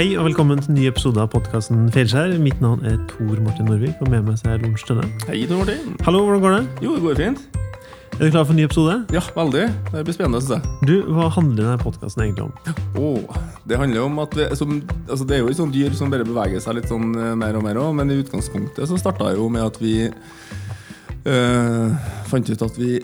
Hei og velkommen til ny episode av podkasten Fjellskjær. Mitt navn er Tor Martin Norvik, og med meg så er Lorentz Tønne. Hei, Tor Martin. Hallo, hvordan går det? Jo, det går fint. Er du klar for en ny episode? Ja, veldig. Det blir spennende, synes jeg. Du, Hva handler denne podkasten egentlig om? Åh, det handler om at vi, som, altså Det er jo et sånt dyr som bare beveger seg litt sånn eh, mer og mer òg, men i utgangspunktet så starta jo med at vi øh, fant ut at vi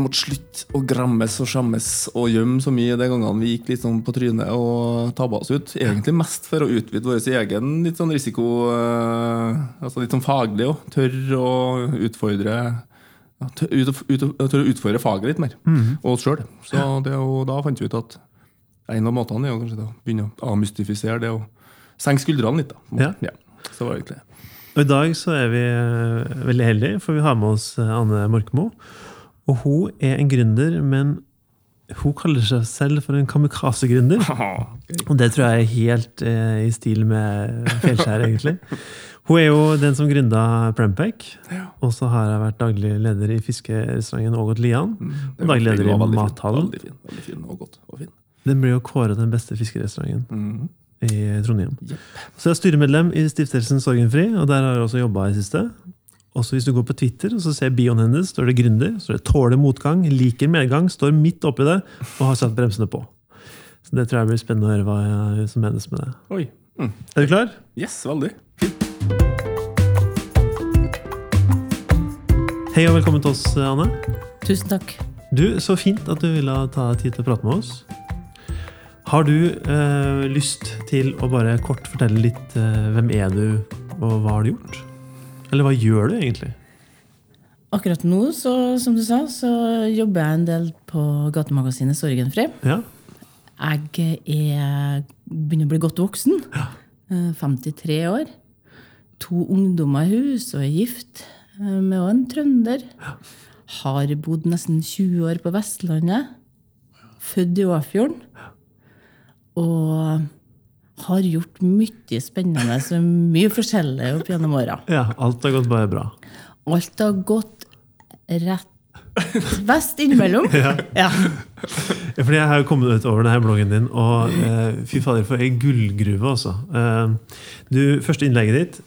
måtte slutte å grammes og skjemmes og gjemme så mye de gangene vi gikk litt sånn på trynet og tabba oss ut. Egentlig mest for å utvide vår egen litt sånn risiko eh, Altså litt sånn faglig òg. Tørre å utfordre ja, tør, ut, ut, tør å utfordre faget litt mer. Og oss sjøl. Så det, jo- da fant vi ut at en av måtene er å begynne å amystifisere det og senke skuldrene litt. da. Ja. Så var det egentlig det. Og I dag så er vi eh, veldig heldige, for vi har med oss eh, Anne Morkmo. Og hun er en gründer, men hun kaller seg selv for en kamikaze-gründer. Og det tror jeg er helt eh, i stil med Fjellskjær, egentlig. Hun er jo den som gründa Prempec, og så har jeg vært daglig leder i fiskerestauranten Ågot Lian. Og daglig leder i Mathallen. Den blir jo kåret den beste fiskerestauranten Mhm. i Trondheim. Så jeg er styremedlem i stiftelsen Sorgenfri, og der har jeg også jobba i siste. Også hvis du går på Twitter og så ser bioen hennes, står det gründer, står det tåler motgang, liker medgang, står midt oppi det og har satt bremsene på. Så det tror jeg blir spennende å høre hva som menes med det. Oi. Mm. Er du klar? Yes, veldig. Hei og velkommen til oss, Anne. Tusen takk. Du, Så fint at du ville ta deg tid til å prate med oss. Har du eh, lyst til å bare kort fortelle litt eh, hvem er du, og hva har du gjort? Eller hva gjør du egentlig? Akkurat nå, så, som du sa, så jobber jeg en del på gatemagasinet Sorgenfri. Ja, Jeg er, begynner å bli godt voksen. Ja. 53 år. To ungdommer i hus og er gift eh, med òg en trønder. Har bodd nesten 20 år på Vestlandet. Født i Åfjorden. Og har gjort mye spennende så mye forskjellig opp gjennom åra. ja alt har gått bare bra. Alt har gått rett vest innimellom. Ja. Ja, Fordi jeg har jo kommet ut over denne bloggen din, og eh, fy fader, for ei gullgruve, altså. Eh, du, første innlegget ditt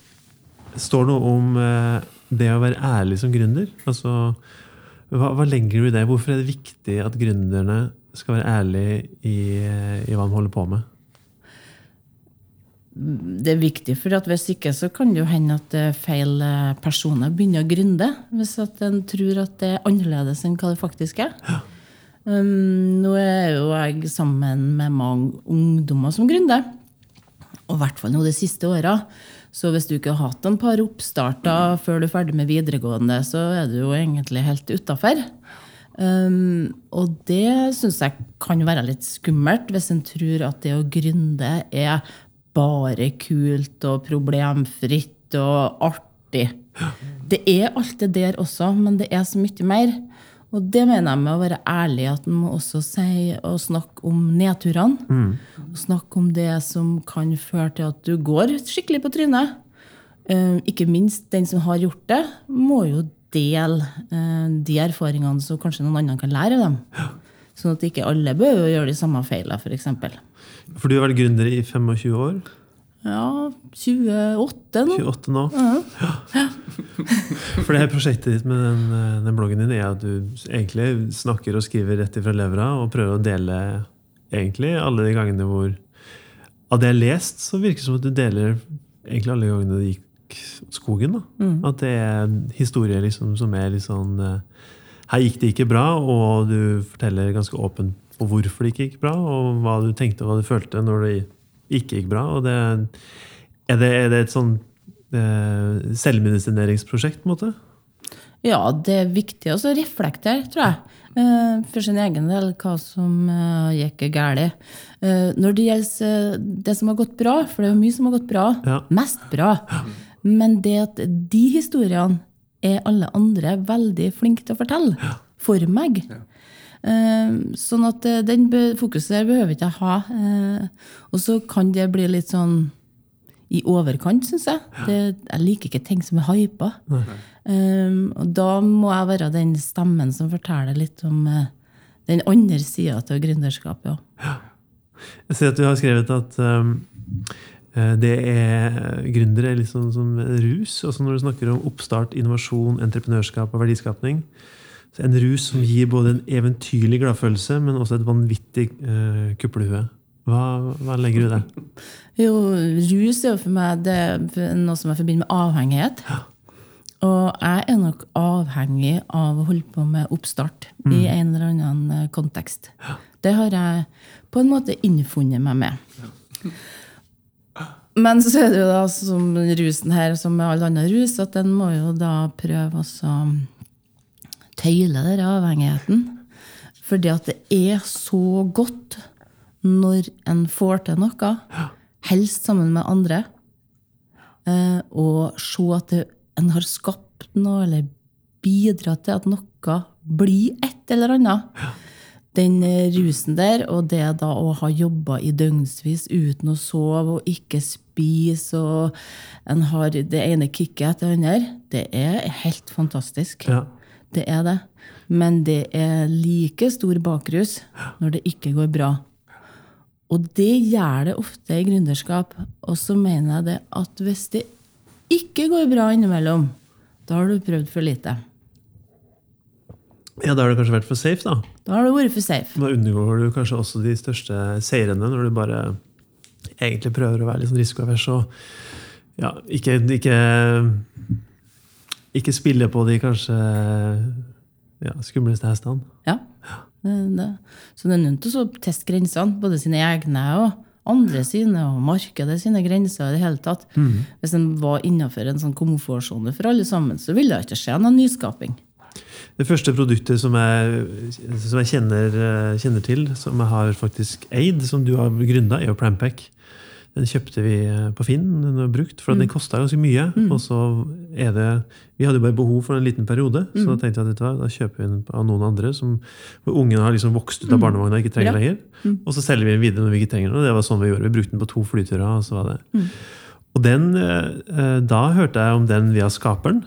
står noe om eh, det å være ærlig som gründer. Altså, hva, hva legger du i det? Hvorfor er det viktig at gründerne skal være ærlige i, eh, i hva de holder på med? Det er viktig, for at hvis ikke så kan det jo hende at eh, feil eh, personer begynner å gründe. Hvis at en tror at det er annerledes enn hva det faktisk er. Um, nå er jo jeg sammen med mange ungdommer som gründer. Og i hvert fall nå de siste åra. Så hvis du ikke har hatt en par oppstarter før du er ferdig med videregående, så er du jo egentlig helt utafor. Um, og det syns jeg kan være litt skummelt, hvis en tror at det å gründe er bare kult og problemfritt og artig. Det er alt det der også, men det er så mye mer. Og det mener jeg med å være ærlig, at en må også si og snakke om nedturene. Og snakke om det som kan føre til at du går skikkelig på trynet. Eh, ikke minst den som har gjort det, må jo dele uh, de erfaringene så kanskje noen andre kan lære av dem. Sånn at ikke alle bør gjøre de samme feilene, f.eks. For du har vært gründer i 25 år. Ja, 28 nå. 28 nå. For det her prosjektet ditt med den, eh, den bloggen din er at du egentlig snakker og skriver rett ifra levra og prøver å dele egentlig alle de gangene hvor Av det jeg har lest, så virker det som at du deler egentlig alle gangene det gikk skogen. da. At det er historier liksom, som er litt sånn eh, Her gikk det ikke bra, og du forteller ganske åpent på hvorfor det ikke gikk bra, og hva du tenkte og hva du følte når det ikke gikk bra. og det er det, er det et sånn eh, selvmedisineringsprosjekt, på en måte? Ja, det er viktig å så reflektere, tror jeg. eh, For sin egen del, hva som eh, gikk galt. Eh, Når det gjelder det som har gått bra, for det er jo mye som har gått bra, Ja. mest bra, men det at de historiene er alle andre veldig flinke til å fortelle. For meg. Eh, Sånn at eh, den fokuset der behøver ikke jeg ha. Eh, Og så kan det bli litt sånn i overkant, syns jeg. Det, jeg liker ikke ting som er hypa. Um, og da må jeg være den stemmen som forteller litt om uh, den andre sida til gründerskapet. Ja. Jeg ser at du har skrevet at um, eh, det er gründere er sånn som rus. Også når du snakker om oppstart, innovasjon, entreprenørskap og verdiskapning. Så en rus som gir både en eventyrlig gladfølelse, men også et vanvittig uh, kuppelhue. Hva, hva, legger du i det? Jo, rus er jo for meg det er noe som jeg forbinder med avhengighet. Ja. Og jeg er nok avhengig av å holde på med oppstart mm. i en eller annen eh, kontekst. Ja. Det har jeg på en måte innfunnet meg med. Ja. Men så er det jo da som rusen her, som med all annen rus, at en må jo da prøve å tøyle den avhengigheten. Fordi at det er så godt når en får til noe, helst sammen med andre, eh, og se at det en har skapt noe, eller bidratt til at noe blir et eller annet. Den eh, rusen der, og det da å ha jobba i døgnsvis uten å sove og ikke spise, og en har det ene kicket etter det andre, det er helt fantastisk. Ja. Det er det. Men det er like stor bakrus når det ikke går bra. Og det gjør det ofte i gründerskap. Og så mener jeg det at hvis det ikke går bra innimellom, da har du prøvd for lite. Ja, da har du kanskje vært for safe, da. Da har du vært for safe. Da unngår du kanskje også de største seirene, når du bare egentlig prøver å være litt sånn risikoavers og ja, ikke, ikke, ikke spille på de kanskje ja, skumleste hestene. Ja. Det. Så det er nødt til å teste grensene, både sine egne og andre sine og markedet sine grenser. i det hele tatt. Mm. Hvis en var innenfor en sånn komfortsone for alle sammen, så ville det ikke skje noen nyskaping. Det første produktet som jeg, som jeg kjenner, eh, kjenner, til, som jeg har faktisk eid, som du har gründa, er jo Prampack. Den kjøpte vi eh, på Finn, den var brukt, for den mm. kosta ganske mye. Mm. Og så er det Vi hadde bare behov for en liten periode, så mm. da tenkte jeg at da kjøper vi den av noen andre. Som, hvor ungen har liksom vokst ut av mm. barnevogna og ikke trenger ja. lenger. Mm. Og så selger vi den videre når vi ikke trenger den. Og det var sånn vi gjorde. Vi brukte den på to flyturer. Og så var det. Mm. Og den, eh, da hørte jeg om den via Skaperen.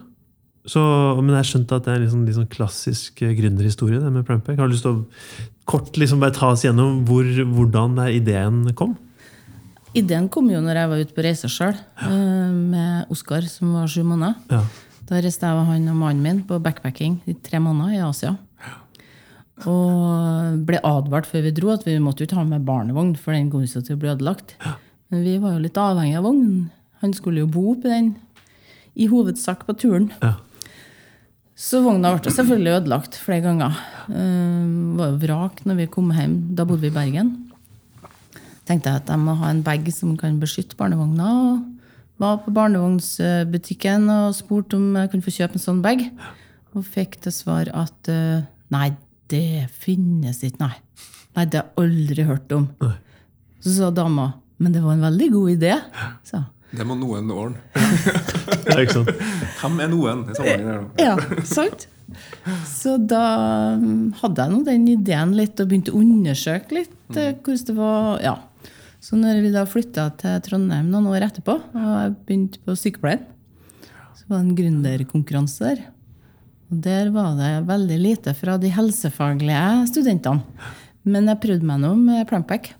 Så, men jeg skjønte at det er en liksom, liksom klassisk gründerhistorie. det med Plumpback. Har du lyst til å kort liksom bare ta oss gjennom hvor, hvordan ideen kom? Ideen kom jo når jeg var ute på reise sjøl, ja. Eh, med Oskar, som var sju måneder. Ja. Da reiste jeg og han og mannen min på backpacking i tre måneder i Asia. Ja. Og ble advart før vi dro at vi måtte ikke ha med barnevogn, for den kom til å bli ødelagt. Men vi var jo litt avhengig av vognen. Han skulle jo bo oppi den, i hovedsak på turen. Så vogna ble selvfølgelig ødelagt flere ganger. Det uh, var jo vrak når vi kom hjem. Da bodde vi i Bergen tenkte jeg at jeg må ha en bag som kan beskytte barnevogna. og Var på barnevognsbutikken og spurte om jeg kunne få kjøpe en sånn bag. Og fikk til svar at uh, nei, det finnes ikke, nei. Nei, det har jeg aldri hørt om. Så sa dama men det var en veldig god idé. Så. Det må noen ordne. ja, ikke sant? Hvem er noen? ja, sant? Så da um, hadde jeg nå den ideen litt og begynte å undersøke litt eh, mm. hvordan det var. Ja, så når vi da flytta til Trondheim noen år etterpå, og jeg begynte på sykepleien, så var det en gründerkonkurranse der. Og der var det veldig lite fra de helsefaglige studentene. Men jeg prøvde meg nå med Plumpack.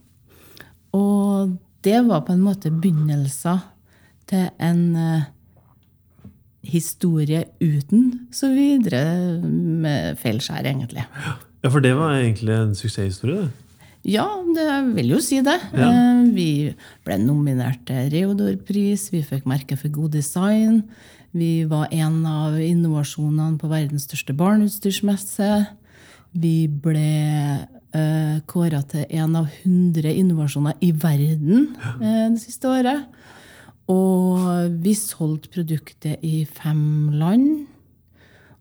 Og det var på en måte begynnelsen til en uh, historie uten så videre med feilskjær, egentlig. Ja, For det var egentlig en suksesshistorie? det? Ja, det vil jo si det. Ja. Eh, vi ble nominert til Reodor-pris, vi fikk merke for god design. Vi var en av innovasjonene på verdens største barneutstyrsmesse. Vi ble uh, kåra til en av 100 innovasjoner i verden uh, det siste året. Og vi solgte produktet i fem land.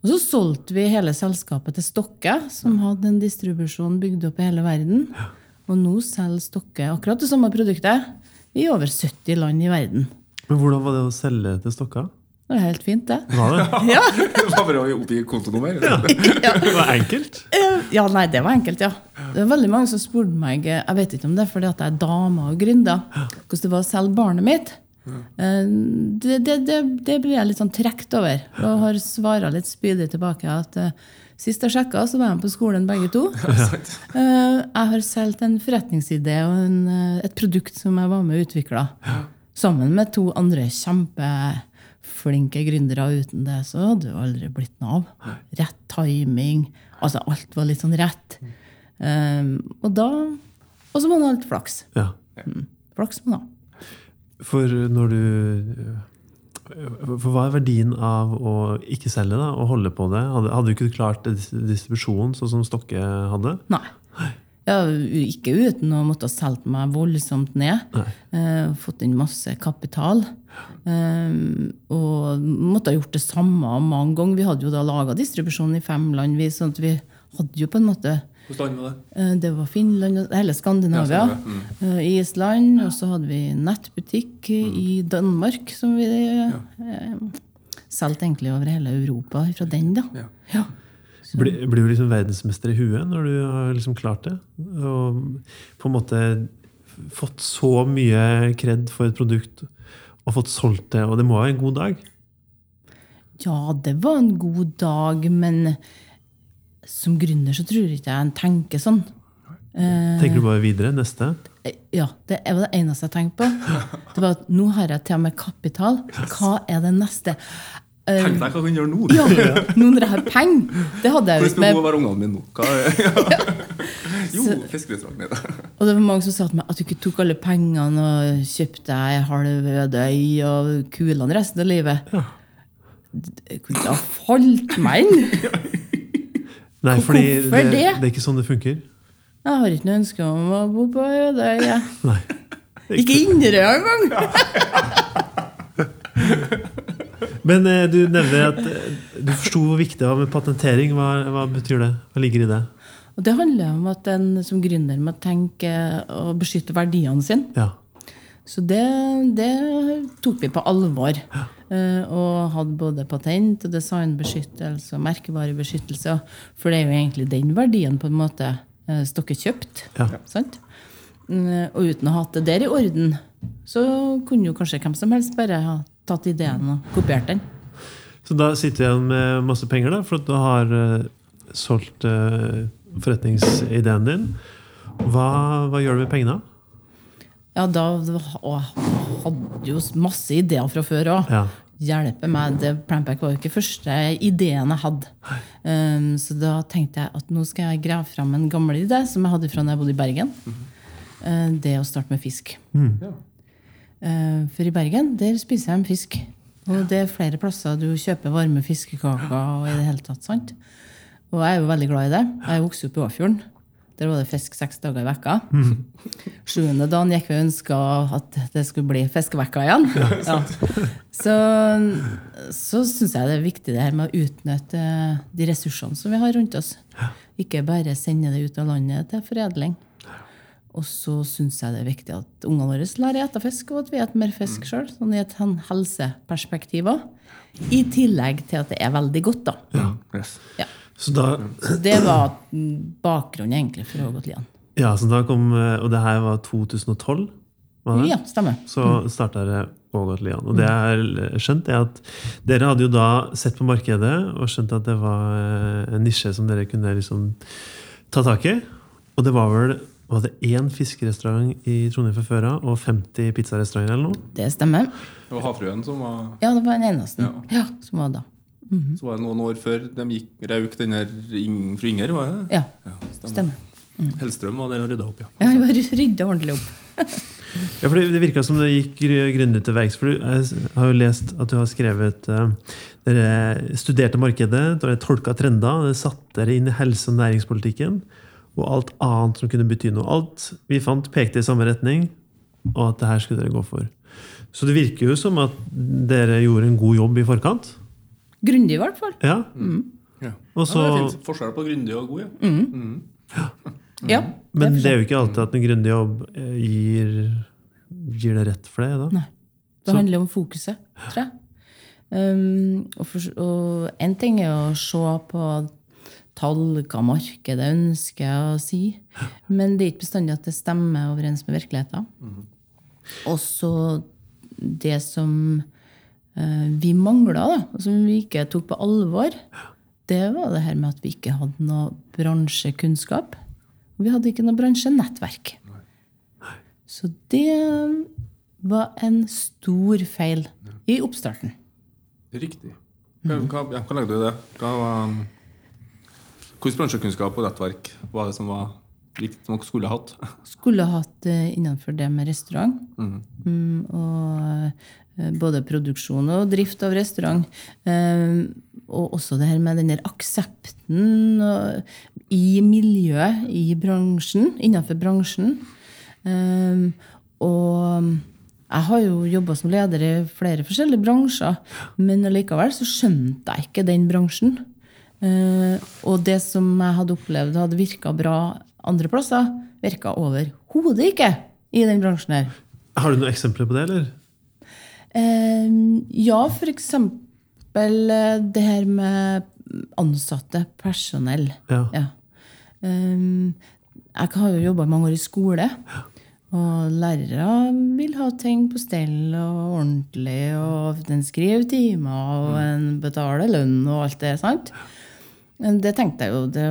Og så solgte vi hele selskapet til Stokke, som hadde en distribusjon bygd opp i hele verden. Og nå selger Stokke akkurat det samme produktet i over 70 land i verden. Men Hvordan var det å selge til Stokka? Det var helt fint, det. Var det? ja. det var bare å oppgi kontonummer? Ja. ja. Det var enkelt? Ja, nei, det var enkelt, ja. Det var veldig mange som spurte meg Jeg vet ikke om det er fordi at jeg er dame og gründer, hvordan det var å selge barnet mitt. Eh, det, det, det, det, blir jeg litt sånn trukket over. Og har svara litt spydig tilbake at uh, Sist jeg sjekka, så var de på skolen begge to. Eh, Jeg har solgt en forretningsidé og en, eh, et produkt som jeg var med og utvikla. Sammen med to andre kjempeflinke gründere. Uten det så hadde det aldri blitt noe av. Rett timing. Altså alt var litt sånn rett. Um, og da Og så må man ha litt flaks. Ja. Flaks må man ha. For når du For hva er verdien av å ikke selge da, og holde på det? Hadde, hadde du ikke klart dis- distribusjon sånn som Stokke hadde? Nei. Ja, ikke uten å måtte ha solgt meg voldsomt ned. Eh, fått inn masse kapital. Eh, og måtte ha gjort det samme mange ganger. Vi hadde jo da laga distribusjon i fem land. Vi, sånn at vi hadde jo på en måte Hvordan var det? eh, Det var Finland hele Skandinavia. Ja, mm. eh, Island. Og så hadde vi nettbutikk i Danmark som vi eh, solgte egentlig over hele Europa fra den, da. Ja. Ja. Blir, blir du liksom verdensmester i huet når du har liksom klart det? Og på en måte fått så mye kred for et produkt og fått solgt det, og det må være en god dag? Ja, det var en god dag, men som gründer så tror jeg ikke jeg tenker sånn. Eh, Tenker du bare videre? Neste? ja, det var det eneste jeg tenkte på. Det var at nå har jeg til og med kapital. Hva er det neste? Eh, Tenk deg hva hun kan gjøre nå! ja, nå når jeg har penger! Det hadde jeg jo Hvordan med. være ungene mine nå? Hva jo, fiskerestaurant. Og det var mange som sa til meg at du ikke tok alle pengene og kjøpte deg ei halv øde øy og kulene resten av livet. Det kunne ikke ha falt meg inn! Nei, Hvorfor fordi det, det? det er ikke sånn det funker. Jeg har ikke noe ønske om å bo på Ødøy. Ja. Nei. Ikke Inderøy engang! Men eh, du nevner at eh, du forsto hvor viktig det var med patentering. Hva, hva betyr det? Hva ligger i det? Og Det handler om at en som gründer må tenke og beskytte verdiene sine. Ja. Så det, det tok vi på alvor. Eh, Og hadde både patent og designbeskyttelse og merkevarebeskyttelse. For det er jo egentlig den verdien på en måte eh, Stokke kjøpt. Ja. Sant? Mm, Og uten å ha hatt det der i orden, så kunne jo kanskje hvem som helst bare ha tatt ideen og kopiert den. Så da sitter du igjen med masse penger, da, for at du har eh, solgt eh, forretningsideen din. Hva, hva gjør du med pengene? Ja, da å, jeg hadde jo masse ideer fra før òg. Ja. Hjelpe meg. Det Plampack var jo ikke første ideen jeg hadde. Um, så da tenkte jeg at nå skal jeg grave fram en gammel idé som jeg hadde fra da jeg bodde i Bergen. Uh, det å starte med fisk. Ja. Uh, for i Bergen der spiser jeg en fisk. Og det er flere plasser du kjøper varme fiskekaker. og i det hele tatt, sant? Og jeg er jo veldig glad i det. Jeg vokste opp i Åfjorden. Der var det fisk seks dager i vekka. Sjuende dagen gikk vi og ønska at det skulle bli fiskevekka igjen. Ja. Så, så syns jeg det er viktig det her med å utnytte de ressursene som vi har rundt oss. Ikke bare sende det ut av landet til foredling. Og så syns jeg det er viktig at ungene våre lærer å spise fisk, og at vi spiser mer fisk sjøl. Sånn i et helseperspektiv òg. I tillegg til at det er veldig godt, da. Ja, Yes. Ja. Så da, det var bakgrunnen egentlig for Ågot Lian. ja, så da kom eh, Og det her var 2012? Var det? Ja, stemmer. Så starta det Ågot Lian. Og det jeg har skjønt, er at dere hadde jo da sett på markedet og skjønt at det var eh, en nisje som dere kunne liksom ta tak i. Og det var vel var det én fiskerestaurant i Trondheim fra før av og 50 pizzarestauranter eller noe? Det stemmer. Det var Havfruen som var Ja, det var den eneste. Ja. Ja, som var da. Så var det noen år før de gikk rauk den der Ing- fru Inger, var det? Ja, Ja, stemmer. stemmer. Hellstrøm var der og rydda opp, ja. Ja, hun rydda ordentlig opp. Ja, for Det, det virka som det gikk gr- grundig til verks. For du- jeg har jo lest at du har skrevet uh, Dere studerte markedet, dere tolka trender, dere satte dere inn i helse- og næringspolitikken og alt annet som kunne bety noe. Alt vi fant, pekte i samme retning, og at det her skulle dere gå for. Så det virker jo som at dere gjorde en god jobb i forkant. Grundig, i hvert fall. Ja, ja. Også, ja, det er fint. Forskjell på grundig og god, ja. Ja, Men det det er jo ikke alltid at en grundig jobb eh, gir, gir det rett for deg, da. Nei. Det Så- handler om fokuset, tror jeg. Um, og, for, og en ting er å se på tall, hva markedet ønsker å si, men det er ikke bestandig at det stemmer overens med virkeligheten. Og så det som vi mangla, som vi ikke tok på alvor, det var det her med at vi ikke hadde noe bransjekunnskap. Og vi hadde ikke noe bransjenettverk. Så det var en stor feil i oppstarten. Riktig. Hva, hva- ja, hva legger du i det? Hva var um, Hvilken bransjekunnskap og nettverk var det som var viktig, som dere skulle hatt? Skulle hatt eh, innenfor det med restaurant. Mm, og eh, både produksjon og drift av restaurant. Eh, og også det her med den der aksepten i miljøet, i bransjen, innenfor bransjen. Eh, og jeg har jo jobba som leder i flere forskjellige bransjer, men allikevel så skjønte jeg ikke den bransjen. Eh, og det som jeg hadde opplevd hadde virka bra andre plasser, virka overhodet ikke i den bransjen her. Har du noen eksempler på det, eller? Eh, ja, for eksempel eh, det her med ansatte, personell. Ja. Ja. Um, jeg har jo jobba mange år i skole. Og lærere vil ha ting på stell og ordentlig. Og den skriver timer, og en betaler lønn og alt det. sant? Men Det tenkte jeg jo det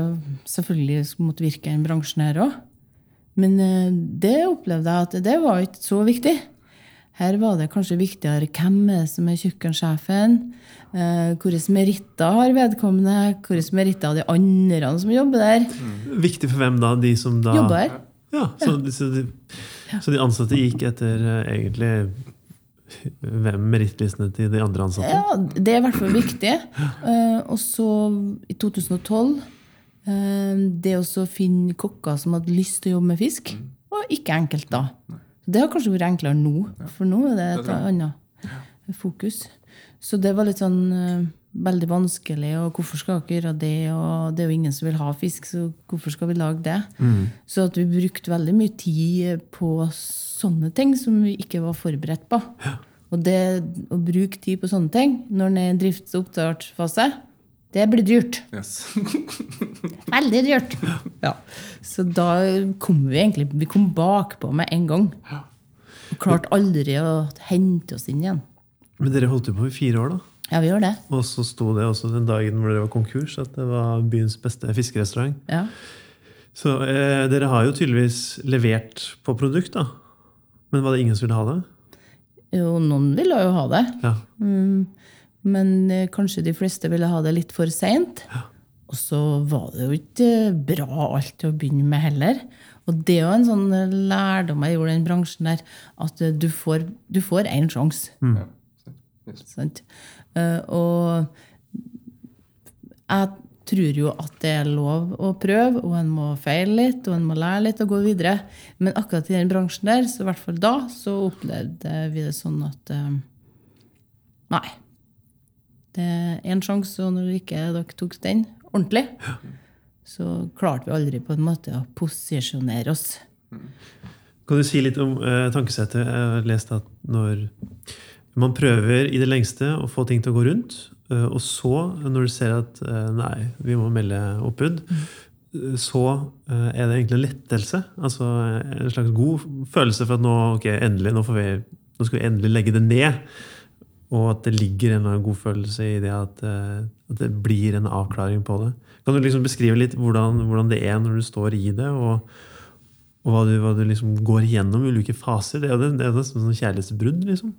selvfølgelig måtte virke i den bransjen her òg. Men eh, det opplevde jeg at det var ikke så viktig. Her var det kanskje viktigere hvem er som er kjøkkensjefen. Eh, Hvilke meritter har vedkommende? Hvilke meritter har de andre som jobber der? Viktig for hvem da? De som da Jobber der? Ja, så, så, de, så de ansatte gikk etter eh, egentlig hvem merittlistene til de andre ansatte? Ja, det er i hvert fall viktig. Uh, og så i 2012 uh, Det å finne kokker som hadde lyst til å jobbe med fisk, var ikke enkelt da. Det har kanskje vært enklere nå, for nå er det et annet fokus. Så det var litt sånn eh, veldig vanskelig, og hvorfor skal dere gjøre det? Og det er jo ingen som vil ha fisk, så hvorfor skal vi lage det? Så at vi brukte veldig mye tid på sånne ting som vi ikke var forberedt på. Og det å bruke tid på sånne ting når en er i drifts- og oppstartsfase, det blir dyrt. Yes. Veldig dyrt. Ja. Så da kom vi egentlig Vi kom bakpå med en gang. Og klarte aldri å hente oss inn igjen. Men dere holdt jo på i fire år, da. Ja, vi gjør det. Og så sto det også den dagen hvor dere var konkurs, at det var byens beste fiskerestaurant. Ja. Så eh, dere har jo tydeligvis levert på produkt, da. Men var det ingen som ville ha det? Jo, noen ville jo ha det. Ja. Men eh, kanskje de fleste ville ha det litt for seint. Og så var det jo ikke bra alt til å begynne med heller. Og det er jo en sånn lærdom jeg gjorde i den bransjen der, at eh, du får, du får én sjanse. Sant? Yes. Og jeg tror jo at det er lov å prøve, og en må feile litt, og en må lære litt og gå videre. Men akkurat i den bransjen der, så i hvert fall da, så opplevde vi det sånn at eh, Nei. Det er én sjanse, og når ikke dere tok den ordentlig, så klarte vi aldri på en måte å posisjonere oss. Kan du si litt om eh, tankesettet? Jeg har lest at når man prøver i det lengste å få ting til å gå rundt, eh, og så, når du ser at eh, nei, vi må melde oppbud, så er det egentlig en lettelse. Altså en slags god følelse for at nå, ok, endelig, nå, vi, nå skal vi endelig legge det ned. Og at det ligger en god følelse i det at, eh, at det blir en avklaring på det. Kan du liksom beskrive litt hvordan, hvordan det er når du står i det, og, og hva du, hva du liksom går igjennom i ulike faser? Det er jo det, det nesten sånn kjærlighetsbrudd, liksom.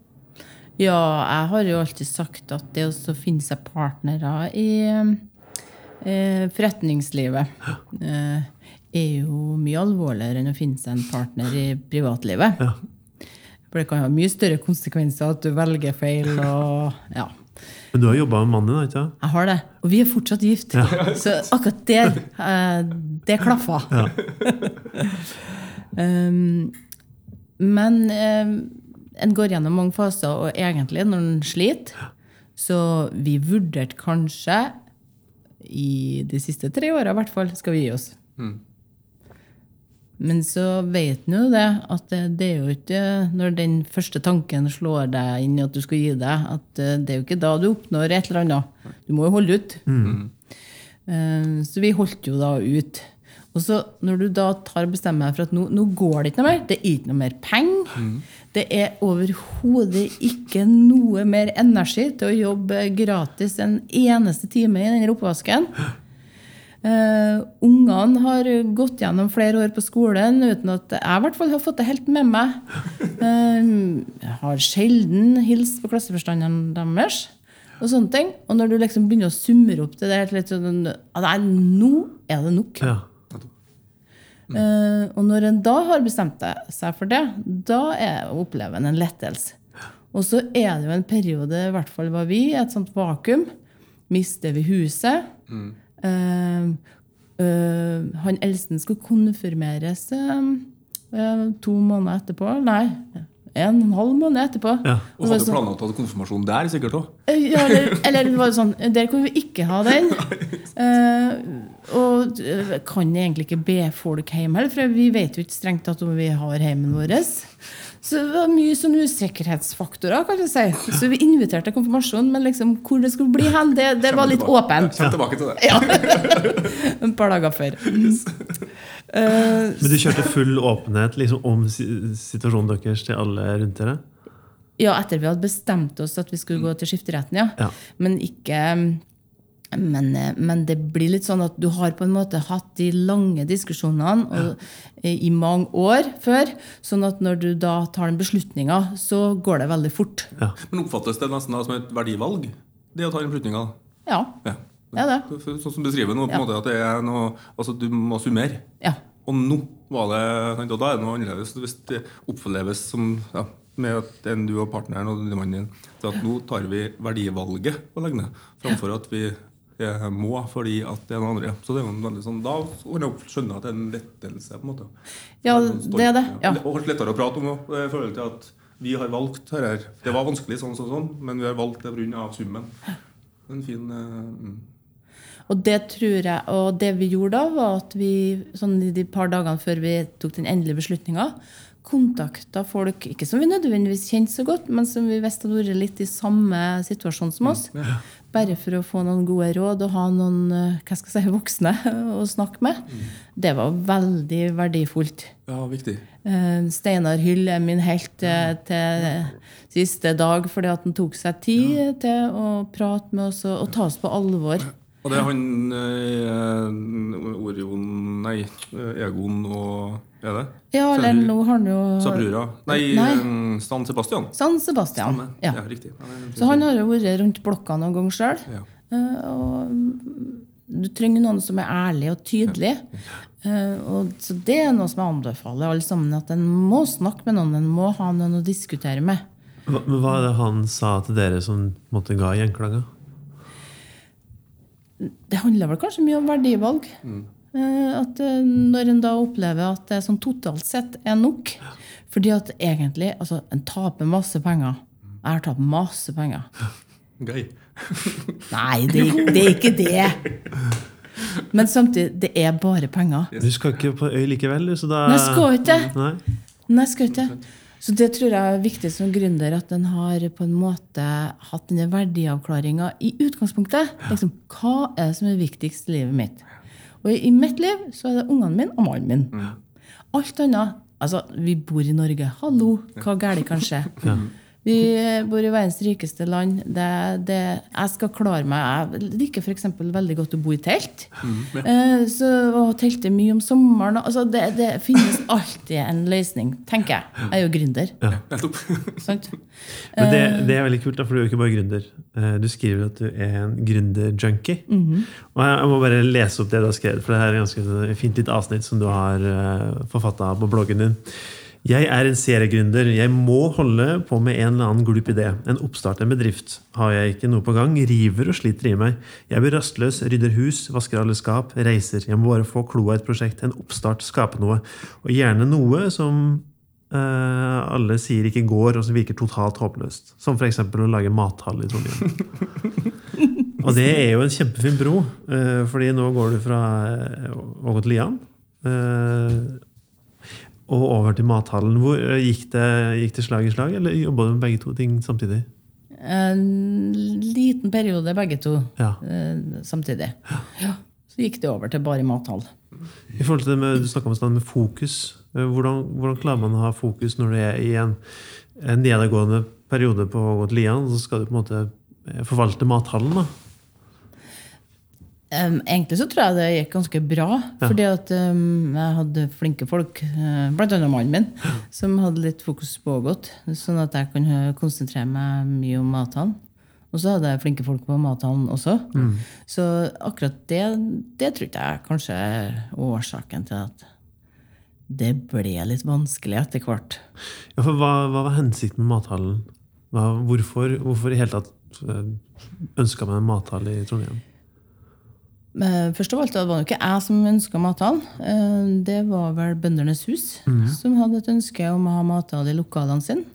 Ja, jeg har jo alltid sagt at det å finne seg partnere i eh, forretningslivet eh, er jo mye alvorligere enn å finne seg en partner i privatlivet. Ja. For det kan ha mye større konsekvenser at du velger feil. og ja. Men du har jobba med mannen din, ikke? Jeg har det. Og vi er fortsatt gift. Så akkurat der, eh, det klaffa. um, men um, en går gjennom mange faser, og egentlig når en sliter Så vi vurderte kanskje, i de siste tre åra i hvert fall, skal vi gi oss. Men så vet en jo det, at det, er jo ikke når den første tanken slår deg inn i at du skal gi deg, at eh, det er jo ikke da du oppnår et eller annet. Du må jo holde ut. Mm. Så vi holdt jo da ut. Og så når du da tar bestemmer deg for at nå, nå går det ikke noe mer, det er ikke noe mer penger, Det er overhodet ikke noe mer energi til å jobbe gratis en eneste time i den oppvasken. Uh, Ungene har gått gjennom flere år på skolen uten at jeg i hvert fall har fått det helt med meg. Uh, jeg har sjelden hilst på klasseforstanderen deres. Og sånne ting. Og når du liksom begynner å summere opp det der litt sånn, Nei, nå er det nok. Ja. Uh, og når en da har bestemt seg for det, da er, opplever en en lettelse. Og så er det jo en periode, i hvert fall var vi, et sånt vakuum. Mister vi huset? Mm. Uh, uh, han eldste skulle konfirmeres to måneder etterpå. Nei, en og en halv måned etterpå. Ja. Og hadde sånn, planlagt å ha konfirmasjon der, sikkert òg? Ja, eller, eller var det sånn Der kunne vi ikke ha den. Uh, og kan egentlig ikke be folk hjem heller, for vi vet jo ikke strengt tatt om vi har heimen vår. Så det var mye sånne usikkerhetsfaktorer. kan du si. Så vi inviterte til konfirmasjon, men liksom, hvor det skulle bli hen, det, det var litt åpent. Kjem tilbake til det. Ja. Et par dager før. Uh, men du kjørte full åpenhet liksom, om situasjonen deres til alle rundt dere? Ja, etter vi hadde bestemt oss at vi skulle gå til skifteretten, ja. ja. Men ikke men, eh, men, det blir litt sånn at du har på en måte hatt de lange diskusjonene og, ja. i mange år før. Sånn at når du da tar den beslutninga, så går det veldig fort. Ja. Men oppfattes det nesten som et verdivalg, det å ta den beslutninga? Ja. ja. ja det. Sånn som du beskriver nå, på en måte at det er noe, altså du må summere. Ja. Og nå var det, og da er det noe annerledes. Hvis det oppleves som ja, med at en du og partneren og mannen din, så at nå tar vi verdivalget på legger ned, framfor at vi jeg må fordi at det er noen andre. Så det er jo en veldig sånn, Da kan jeg skjønne at det er en lettelse. på en måte. Ja, det er det. ja. Og lettere å prate om i forhold til at vi har valgt dette. Det var vanskelig, sånn, sånn, sånn, men vi har valgt det pga. summen. En fin Eh, Og det tror jeg, og det vi gjorde da, var at vi sånn de par dagene før vi tok den endelige beslutninga, kontakta folk ikke som vi nødvendigvis kjente så godt, men som vi visste hadde vært litt i samme situasjon som oss. Ja. Bare for å få noen gode råd og ha noen eh, hva skal jeg si, voksne å snakke med. Mm. Det var veldig verdifullt. Ja, viktig. Eh, Steinar Hyll er min helt eh, til siste dag fordi at han tok seg tid ja. til å prate med oss og, og ta oss på alvor. Og det er han eh, Orion Nei, Egon og Er det? Ja, eller nå har han jo Sabrura. Nei, nei. Eh, San Sebastian. San Sebastian, ja. ja riktig. Ja, Så han har jo vært rundt blokka noen ganger sjøl. Ja. Uh, og du trenger noen som er ærlig og tydelig. Uh, og så Det er noe som jeg anbefaler alle sammen. At en må snakke med noen. En må ha noen å diskutere med. Hva, men hva er det han sa til dere som måtte ga gjenklanger? Det handler vel kanskje mye om verdivalg. Mm. At eh, Når en da opplever at det sånn totalt sett er nok Fordi at egentlig altså, En taper masse penger. Jeg har tapt masse penger. Gøy. Nei, det, det, er ikke det. Men samtidig, det er bare penger. Du skal ikke på øy likevel? Så da... Nei, jeg skal ikke. det. Nei, jeg skal ikke. Så det tror jeg er viktig som gründer, at en har på en måte hatt denne verdiavklaringa i utgangspunktet. Liksom, hva er det som er viktigst i livet mitt? Og i mitt liv så er det ungene mine og mannen min. Mm. Alt annet Altså, vi bor i Norge. Hallo, hva galt kan skje? Vi bor i verdens rikeste land. Det, det, jeg skal klare meg. Jeg liker f.eks. veldig godt å bo i telt. Mm, ja. Eh, så, og telte mye om sommeren. Altså, det, det, finnes alltid en løsning, tenker jeg. Jeg er jo gründer. Ja. Men det, eh, det, er veldig kult, for du er jo ikke bare gründer. Eh, du skriver at du er en gründerjunkie. Mm -hmm. Og jeg må bare lese opp det du har skrevet, for det her er ganske fint litt avsnitt som du har forfatta på bloggen din. Jeg er en seriegründer. Jeg må holde på med en eller annen glup idé. En oppstart, en bedrift. Har jeg ikke noe på gang, river og sliter i meg. Jeg blir rastløs, rydder hus, vasker alle skap, reiser. Jeg må bare få kloa i et prosjekt, en oppstart, skape noe. Og gjerne noe som eh, alle sier ikke går, og som virker totalt håpløst. Som f.eks. å lage mathall i Trondheim. og det er jo en kjempefin bro, eh, fordi nå går du fra Ågot Lian. Og over til mathallen. Hvor, eh, gikk, det, gikk det slag i slag, eller jobba du med begge to ting samtidig? En liten periode, begge to ja. eh, samtidig. Ja. Så gikk det over til bare mathall. I forhold til det med, Du snakka om med fokus. Eh, hvordan, hvordan, klarer man å ha fokus når du er i en en nedadgående periode på Ågot Lian, så skal du på en måte forvalte mathallen. da. Um, egentlig så tror jeg det gikk ganske bra. Fordi at um, jeg hadde flinke folk, uh, blant annet mannen min, som hadde litt fokus på Ågot. Sånn at jeg kunne konsentrere meg mye om mathallen. Og så hadde jeg flinke folk på mathallen også. Så akkurat det, det tror jeg kanskje er årsaken til at det ble litt vanskelig etter hvert. Ja, for hva, hva var hensikten med mathallen? Hva, hvorfor, hvorfor i hele tatt ønska man en mathall i Trondheim? Men Først av alt det var det ikke jeg som ønska mathall. Eh, Det var vel Bøndenes hus som hadde et ønske om å ha mathall i lokalene sine.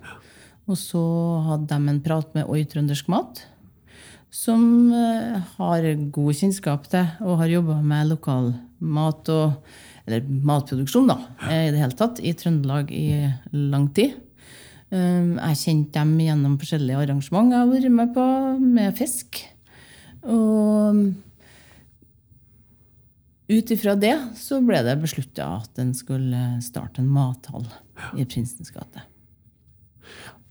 Og så hadde de en prat med Oi Trøndersk Mat, som eh, har god kjennskap til og har jobba med lokal mat og eller matproduksjon da, eh, i det hele tatt, i Trøndelag i lang tid. Eh, Jeg kjente dem gjennom forskjellige arrangement jeg har vært med på, med fisk. Og ut ifra det så ble det beslutta at en skulle starte en mathall i Prinsens gate.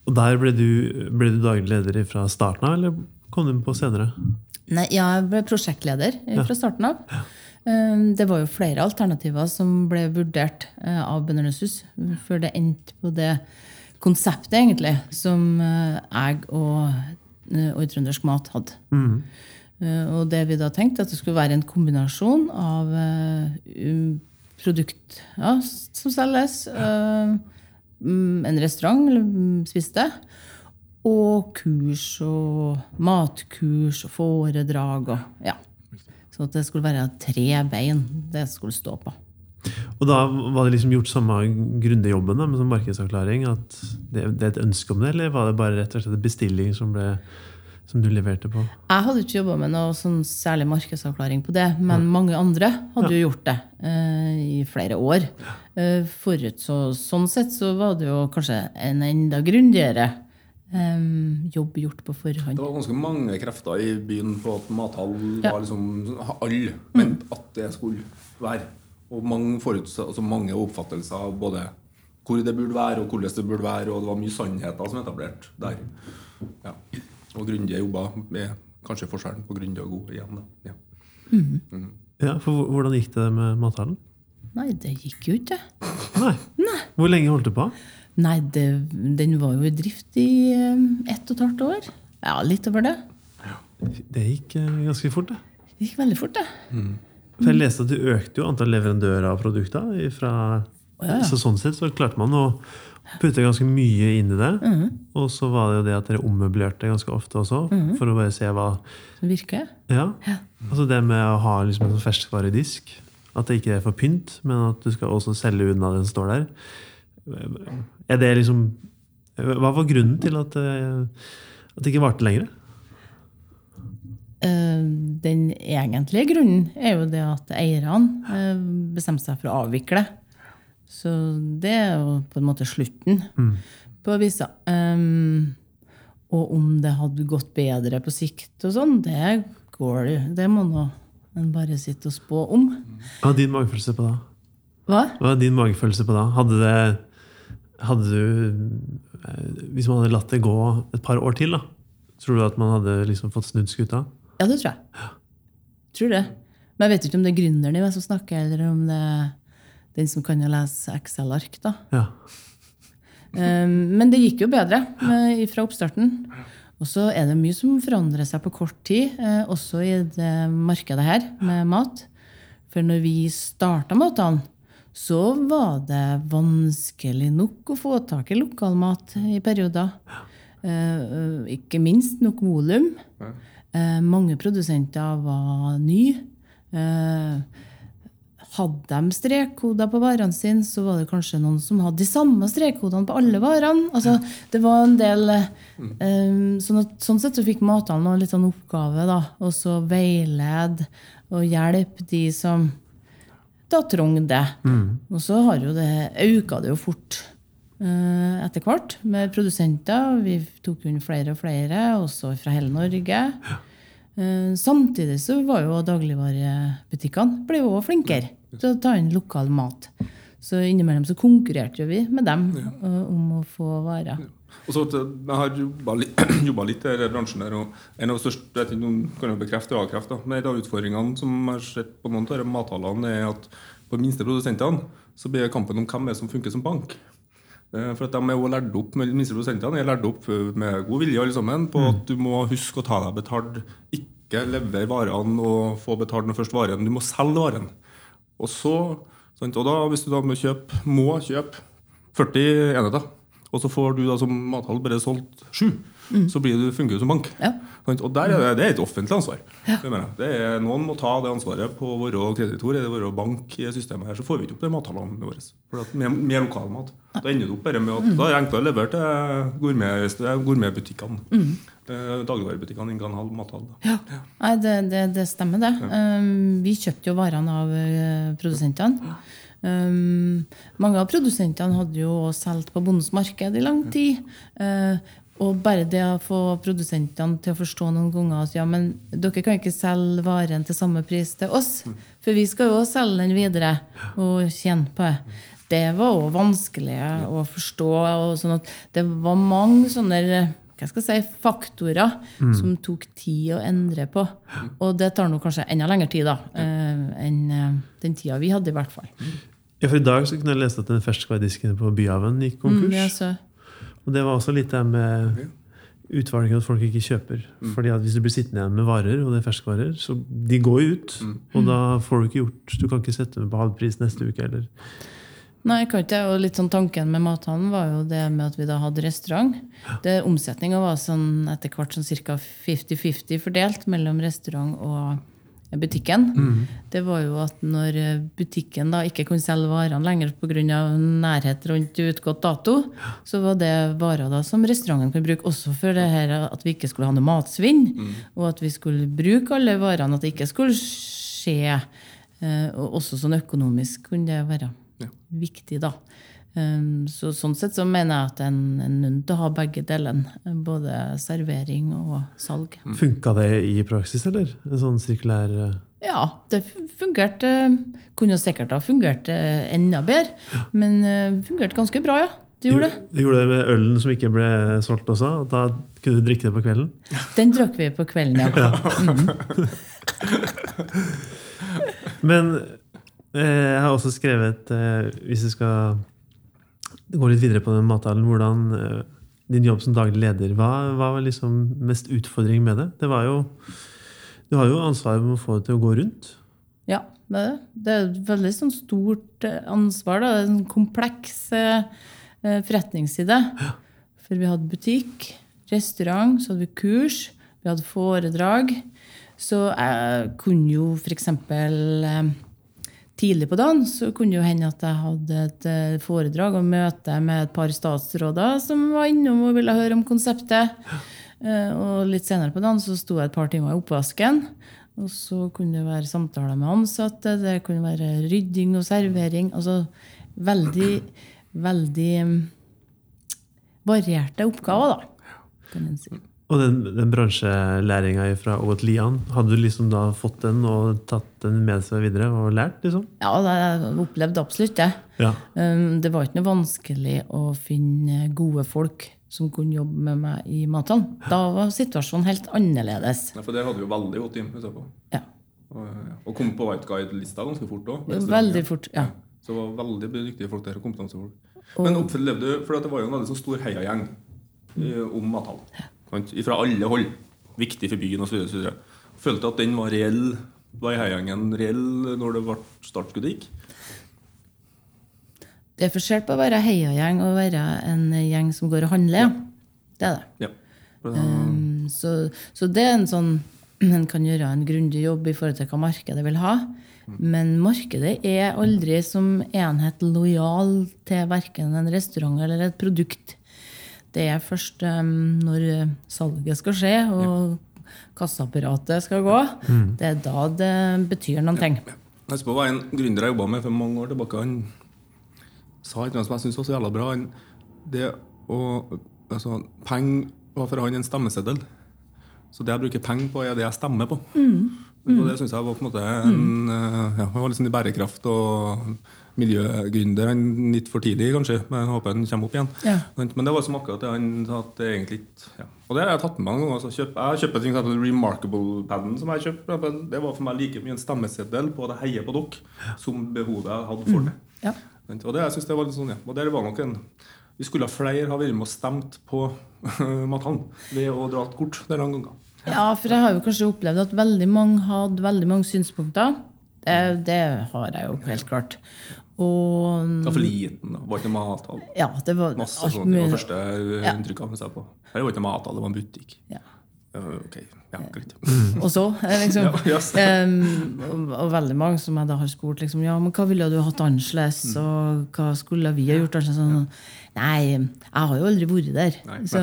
Og der ble du, ble du daglig leder fra starten av, eller kom du på senere? Nei, jeg ble prosjektleder eh, fra starten av. Ja. Det var jo flere alternativer som ble vurdert eh, av Bøndernes hus før det endte på det konseptet, egentlig, som eh, jeg og eh, og Trøndersk Mat hadde. Eh, Og det vi da tenkte, at det skulle være en kombinasjon av eh, um, produkt ja, som selges, eh, mm, en restaurant eller mm, spiste, og kurs og matkurs og foredrag og ja. Så at det skulle være tre bein det skulle stå på. Og da var det liksom gjort samme grundige jobben da, med sånn markedsavklaring? At det, det er et ønske om det, eller var det bare rett og slett bestilling som, ble, som du leverte på? Jeg hadde ikke jobba med noe sånn særlig markedsavklaring på det, men mange andre hadde jo gjort det eh, i flere år. Eh, forut, så, sånn sett så var det jo kanskje en enda grundigere eh, jobb gjort på forhånd. Det var ganske mange krefter i byen på at mathall Ja. var liksom Alle mente at det skulle være. Og mange, foruts, altså mange oppfattelser av både hvor det burde være, og hvordan det burde være. Og det var mye sannheter som etablert der. Ja. Og grundige jobber er kanskje forskjellen på grundig og god igjen. Da. Ja. Ja, for Hvordan gikk det med mathallen? Nei, det gikk jo ikke. Nei. Nei. Hvor lenge holdt du på? Nei, det, den var jo i drift i eh, ett og et halvt år. Ja, litt over det. Det gikk eh, ganske fort. det. Det gikk veldig fort, det. For jeg leste at du økte jo antall leverandører av produkter. Fra, ja, ja. Så sånn sett så klarte man å putte ganske mye inn i det. Mm. Og så var det jo det at dere ommøblerte ganske ofte også, mm. for å bare se hva Det virker. Ja. Altså det med å ha liksom en sånn ferskvaredisk. At det ikke er for pynt, men at du skal også selge unna den som står der. Er det liksom Hva var grunnen til at, det- at det ikke varte lenger? Eh, Den egentlige grunnen er jo det at eierne eh, bestemte seg for å avvikle. Så det er jo på en måte slutten på visa. Um, og om det hadde gått bedre på sikt og sånn, det går det. Det må nå en bare sitte og spå om. Hva er din magefølelse på da? Hva? Hva er din magefølelse på da? Hadde det Hadde du eh, Hvis man hadde latt det gå et par år til, da, tror du at man hadde liksom fått snudd skuta? Ja, det tror jeg. Tror det. Men jeg vet ikke om det er gründeren i meg som snakker, eller om det er den som kan lese Excel-ark. da. Ja. Um, Men det gikk jo bedre eh, fra oppstarten. Og så er det mye som forandrer seg på kort tid, eh, også i det markedet her med mat. For når vi starta matene, så var det vanskelig nok å få tak i lokalmat i perioder. Eh, Ikke minst nok volum. Eh, Mange produsenter var nye. Hadde de strekkoder på varene sine, så var det kanskje noen som hadde de samme strekkodene på alle varene. Altså, det var en del um, sånn, at, sånn sett så fikk mathallen en litt sånn oppgave. da, Og så veilede og hjelpe de som da trengte det. Og så har jo det, øka det jo fort uh, etter hvert med produsenter. Vi tok inn flere og flere, også fra hele Norge. Samtidig så var jo dagligvarebutikkene ble jo flinkere til å ta inn lokal mat. Så innimellom så konkurrerte vi med dem eh, om å få varer. Og så, til- jeg har jobba litt, litt i denne bransjen. der, og En av de største jeg kan jo bekrefte og avkrefte, men en av utfordringene som jeg har sett på noen av mathallene, er at på de minste produsentene så blir kampen om hvem er som funker som bank. Eh, For at de er jo lært opp med minste produsentene er lært opp eh, med god vilje alle sammen på at du må huske å ta deg betalt. Ikke levere varene og få betalt når først varen. Du må selge varen. Og så, sant, og da, hvis du da må kjøpe, må kjøpe 40 enheter, og så får du da som mathall bare solgt sju, så blir du, fungerer du som bank. Ja. Sant? Og der er det, det er et offentlig ansvar. Ja. Det er, noen må ta det ansvaret på våre kreditor eller våre bank i systemet her, så får vi ikke opp de mathallene våre. For at med, med lokalmat. Da ender du opp bare med at da er det enklere å levere til gourmet- gourmetbutikkene. Eh, Dagligvarebutikkene kan en halv mathall. da. Ja. Nei, det, det, det stemmer, det. Um, vi kjøpte jo varene av eh, produsentene. Um, mange av produsentene hadde jo solgt på Bondens marked i lang tid. Uh, og bare det å få produsentene til å forstå noen ganger at ja, men dere kan ikke selge varen til samme pris til oss, for vi skal jo selge den videre og tjene på det. Det var òg vanskelig å forstå. og sånn at Det var mange sånne hva skal jeg si, faktorer som tok tid å endre på. Og det tar nå kanskje enda lengre tid da, eh, enn eh, den tida vi hadde, i hvert fall. Ja, for I dag så kunne jeg lese at den ferskvaredisken på Byhaven gikk Mm, konkurs. ja, Og det var også litt det med utvalget at folk ikke kjøper. Fordi at Hvis du blir sittende igjen med varer, og det er ferskvarer, så de går jo ut. Og da får du ikke gjort Du kan ikke sette dem på halv pris neste uke heller. Nei, kan ikke. Og litt sånn tanken med mathallen var jo det med at vi da hadde restaurant. Det Omsetninga var sånn etter hvert sånn ca. 50-50 fordelt mellom restaurant og butikken. Det var jo at når butikken da ikke kunne selge varene lenger pga. nærhet rundt utgått dato, så var det varer da som restauranten kunne bruke også for det her at vi ikke skulle ha noe matsvinn, og at vi skulle bruke alle varene, at det ikke skulle skje. eh, også sånn økonomisk kunne det være viktig, da. Um, så sånn sett så mener jeg at en en er nødt til å ha begge delene. Både servering og salg. Funka det i praksis, eller? En sånn sirkulær eh, Ja, det fungerte Kunne sikkert ha fungert eh, enda bedre, men eh, fungerte ganske bra, ja. Det gjorde det. Du gjorde det med ølen som ikke ble solgt også? Da kunne du drikke det på kvelden? Den drakk vi på kvelden, ja. Men eh, jeg har også skrevet, eh, hvis du skal gå litt videre på den mathallen, hvordan eh, din jobb som daglig leder, hva, hva var liksom mest utfordring med det? Det var jo Du har jo ansvaret med å få det til å gå rundt. Ja, det er det. Det er et veldig sånn stort eh, ansvar. Da. Det En kompleks eh, forretningsside. forretningsside. For vi hadde butikk, restaurant, så hadde vi kurs, vi hadde foredrag. Så jeg kunne jo f.eks. Eh, tidlig på dagen så kunne det hende at jeg hadde et eh, foredrag og møte med et par statsråder som var innom og ville høre om konseptet. Eh, Og litt senere på dagen så sto jeg et par timer i oppvasken. Og så kunne det være samtaler med ansatte, det kunne være rydding og servering. Altså veldig, veldig mm, varierte oppgaver, da. Kan en si. Og den, den bransjelæringa fra Ågot Lian, hadde du liksom da fått den og tatt den med seg videre og lært? liksom? Ja, det opplevde absolutt det. Ja. Um, Det var ikke noe vanskelig å finne gode folk som kunne jobbe med meg i Matan. Da var situasjonen helt annerledes. Ja, for der hadde vi jo veldig godt team. Ja, Og, ja, og kom på White Guide-lista ganske fort òg. Veldig fort. ja. Så det var veldig dyktige folk der, og kompetansefolk. Men opplevde du, for det var jo en veldig så stor heiagjeng eh, om Matan. Sant? Fra alle hold. Viktig for byen osv. Følte at den var reell. Var heiagjengen reell når det ble startskuddet gikk? Det er forskjell på å være heiagjeng og være en gjeng som går og handler. Ja. Det er det. Ja. Um, så, så det er en sånn En kan gjøre en grundig jobb i forhold til hva markedet vil ha. Men markedet er aldri som enhet lojal til verken en restaurant eller et produkt. Det er først um, når salget skal skje og kasseapparatet skal gå, det er da det betyr noen ting. Jeg husker på var en gründer jeg jobba med for mange år tilbake. Han sa et eller annet som jeg syntes var så jævla bra. Han, det å, altså, Penger var for han en stemmeseddel. Så det jeg bruker penger på, er det jeg stemmer på. Og det syns jeg var på en måte en, eh, ja, det var liksom i bærekraft og miljøgründer. Han litt for tidlig, kanskje, men jeg håper han kommer opp igjen. Ja. Men det var som akkurat det han sa at det egentlig ja. Og det har jeg tatt med mange ganger. Altså, kjøp, jeg kjøper ting som Remarkable-paden. som jeg kjøpte. men Det var for meg like mye en stemmeseddel på at jeg heier på dere, som behovet jeg hadde for det. Ja. Og det jeg synes det var litt sånn, ja. Og der var nok en Vi skulle flere ha vært med og stemt på Matan ved å dra et kort denne gangen. Ja, for jeg har jo kanskje opplevd at veldig mange hadde veldig mange synspunkter. Det, det har jeg jo helt klart. Og var for liten. Det var ikke noe matavtale. ja, det var Masse alt sånt. Det var første Ja. inntrykk av seg på. Her var ikke noe matavtale, det var en butikk. Ja. Ja, ok, ja, greit. Og så, eh, liksom. Ja, yes. um, og, og veldig mange som jeg da har spurt liksom, ja, men hva ville du hatt annerledes, Mm. og hva skulle vi ha gjort annerledes? Sånn, Nei, jeg har jo aldri vært der. Nei, så,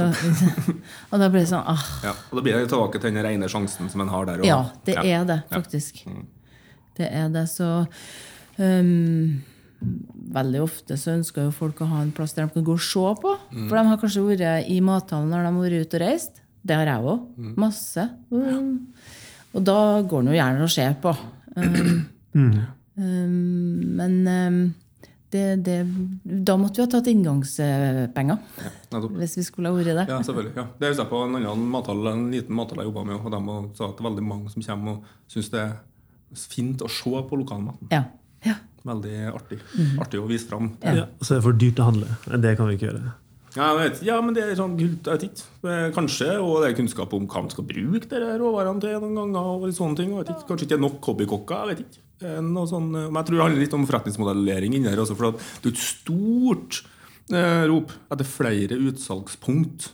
og da blir det sånn ah, Ja, og Da blir det tilbake til den rene sjansen som en har der. og- Ja, det ja. er det, faktisk. Det er det, så um, Veldig ofte så ønsker jo folk å ha en plass der de kan gå og se på. For de har kanskje vært i mathallen når de har vært ute og reist. Det har jeg òg. Masse. Um, og da går en jo gjerne og ser på. Um, um, men um, det, det, da måtte vi ha tatt inngangspenger. Ja, Hvis vi skulle ha vært det. Ja, selvfølgelig. Ja. Det husker jeg på en annen mathall, en liten mathall jeg jobba med, og de sa at det er veldig mange som kommer og syns det er fint å se på lokalmaten. Ja. ja. Veldig artig. Artig å vise fram. Ja. Så det er for dyrt å handle. Det kan vi ikke gjøre. Ja, vet, ja, men det er sånn kult, jeg vet ikke. Eh, Kanskje, og det er kunnskap om hva man skal bruke de råvarene til noen ganger. og sånne ting. jeg Vet ikke. Kanskje ikke er nok hobbykokker. jeg vet ikke. Eh, Noe sånn, eh, men jeg tror det handler litt om forretningsmodellering inni her. også, For at det er et stort eh, rop etter flere utsalgspunkt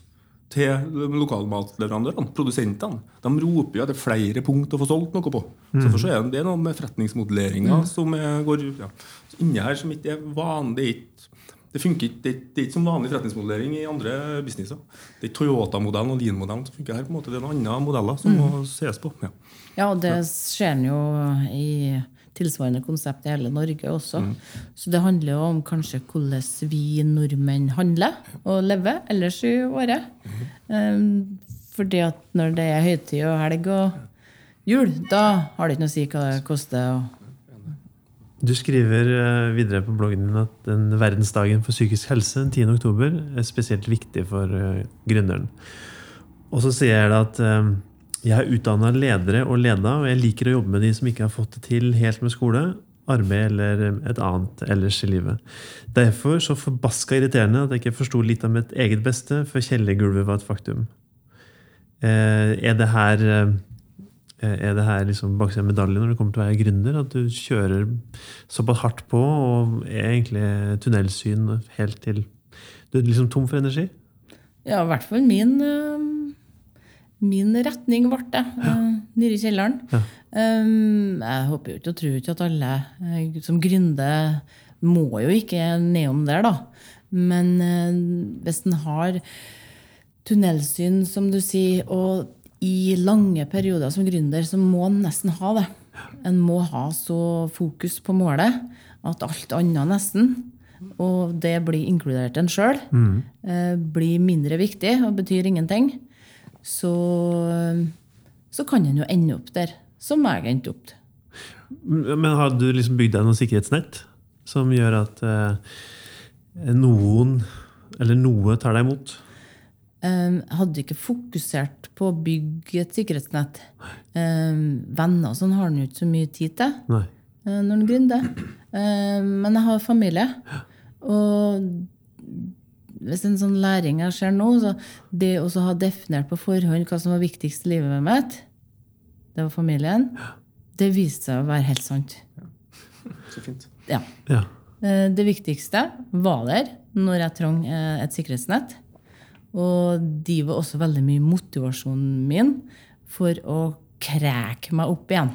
til lokalmatleverandørene, produsentene. De roper jo etter flere punkt å få solgt noe på. Så for så er det, det er noe med forretningsmodelleringa som er, går ja, inni her som ikke er vanlig. Det er Det funker ikke, det er, det er ikke som vanlig forretningsmodellering i andre businesser. Det er ikke Toyota-modellen og Lean-modellen som funker her. på en måte. Det er noen andre modeller som må ses på. Ja. Ja, og det ser en jo i tilsvarende konsept i hele Norge også. Så det handler jo om kanskje hvordan vi nordmenn handler og lever ellers i året. Mm. fordi at når det er høytid og helg og jul, da har det ikke noe å si hva det koster. Du skriver eh, videre på bloggen din at den verdensdagen for psykisk helse den 10. oktober er spesielt viktig for eh, gründeren. Og så sier jeg da at eh, jeg er utdanna ledere og leda, og jeg liker å jobbe med de som ikke har fått det til helt med skole, arbeid eller et annet ellers i livet. Derfor så forbaska irriterende at jeg ikke forsto litt av mitt eget beste før kjellergulvet var et faktum. Eh, er det her eh, er det her liksom baksiden av medaljen når det kommer til å være gründer? At du kjører såpass hardt på og er egentlig tunnelsyn helt til du er liksom tom for energi? ja, i hvert fall min, um, min retning ble det, ja. nede i kjelleren. Ja. Um, jeg håper jo ikke og tror ikke at alle eh, som gründer må jo ikke nedom der, da. Men eh, hvis en har tunnelsyn, som du sier, og i lange perioder som gründer, så må en nesten ha det. En må ha så fokus på målet at alt annet nesten, og det blir inkludert en sjøl, mm. blir mindre viktig og betyr ingenting. Så, så kan en jo ende opp der, som jeg endte opp til. Men har du liksom bygd deg noe sikkerhetsnett som gjør at eh, noen eller noe tar deg imot? Jeg hadde ikke fokusert på å bygge et sikkerhetsnett. Um, venner og sånn har en jo ikke så mye tid til Nei. uh, når en gründer. Um, men jeg har familie. Og hvis en sånn læring jeg ser nå, så det å ha definert på forhånd hva som var viktigst i livet mitt, det var familien, det viste seg å være helt sant. Så fint. Ja. Ja. Eh, Det viktigste var der når jeg trang eh, et sikkerhetsnett. Og de var også veldig mye motivasjonen min for å kreke meg opp igjen.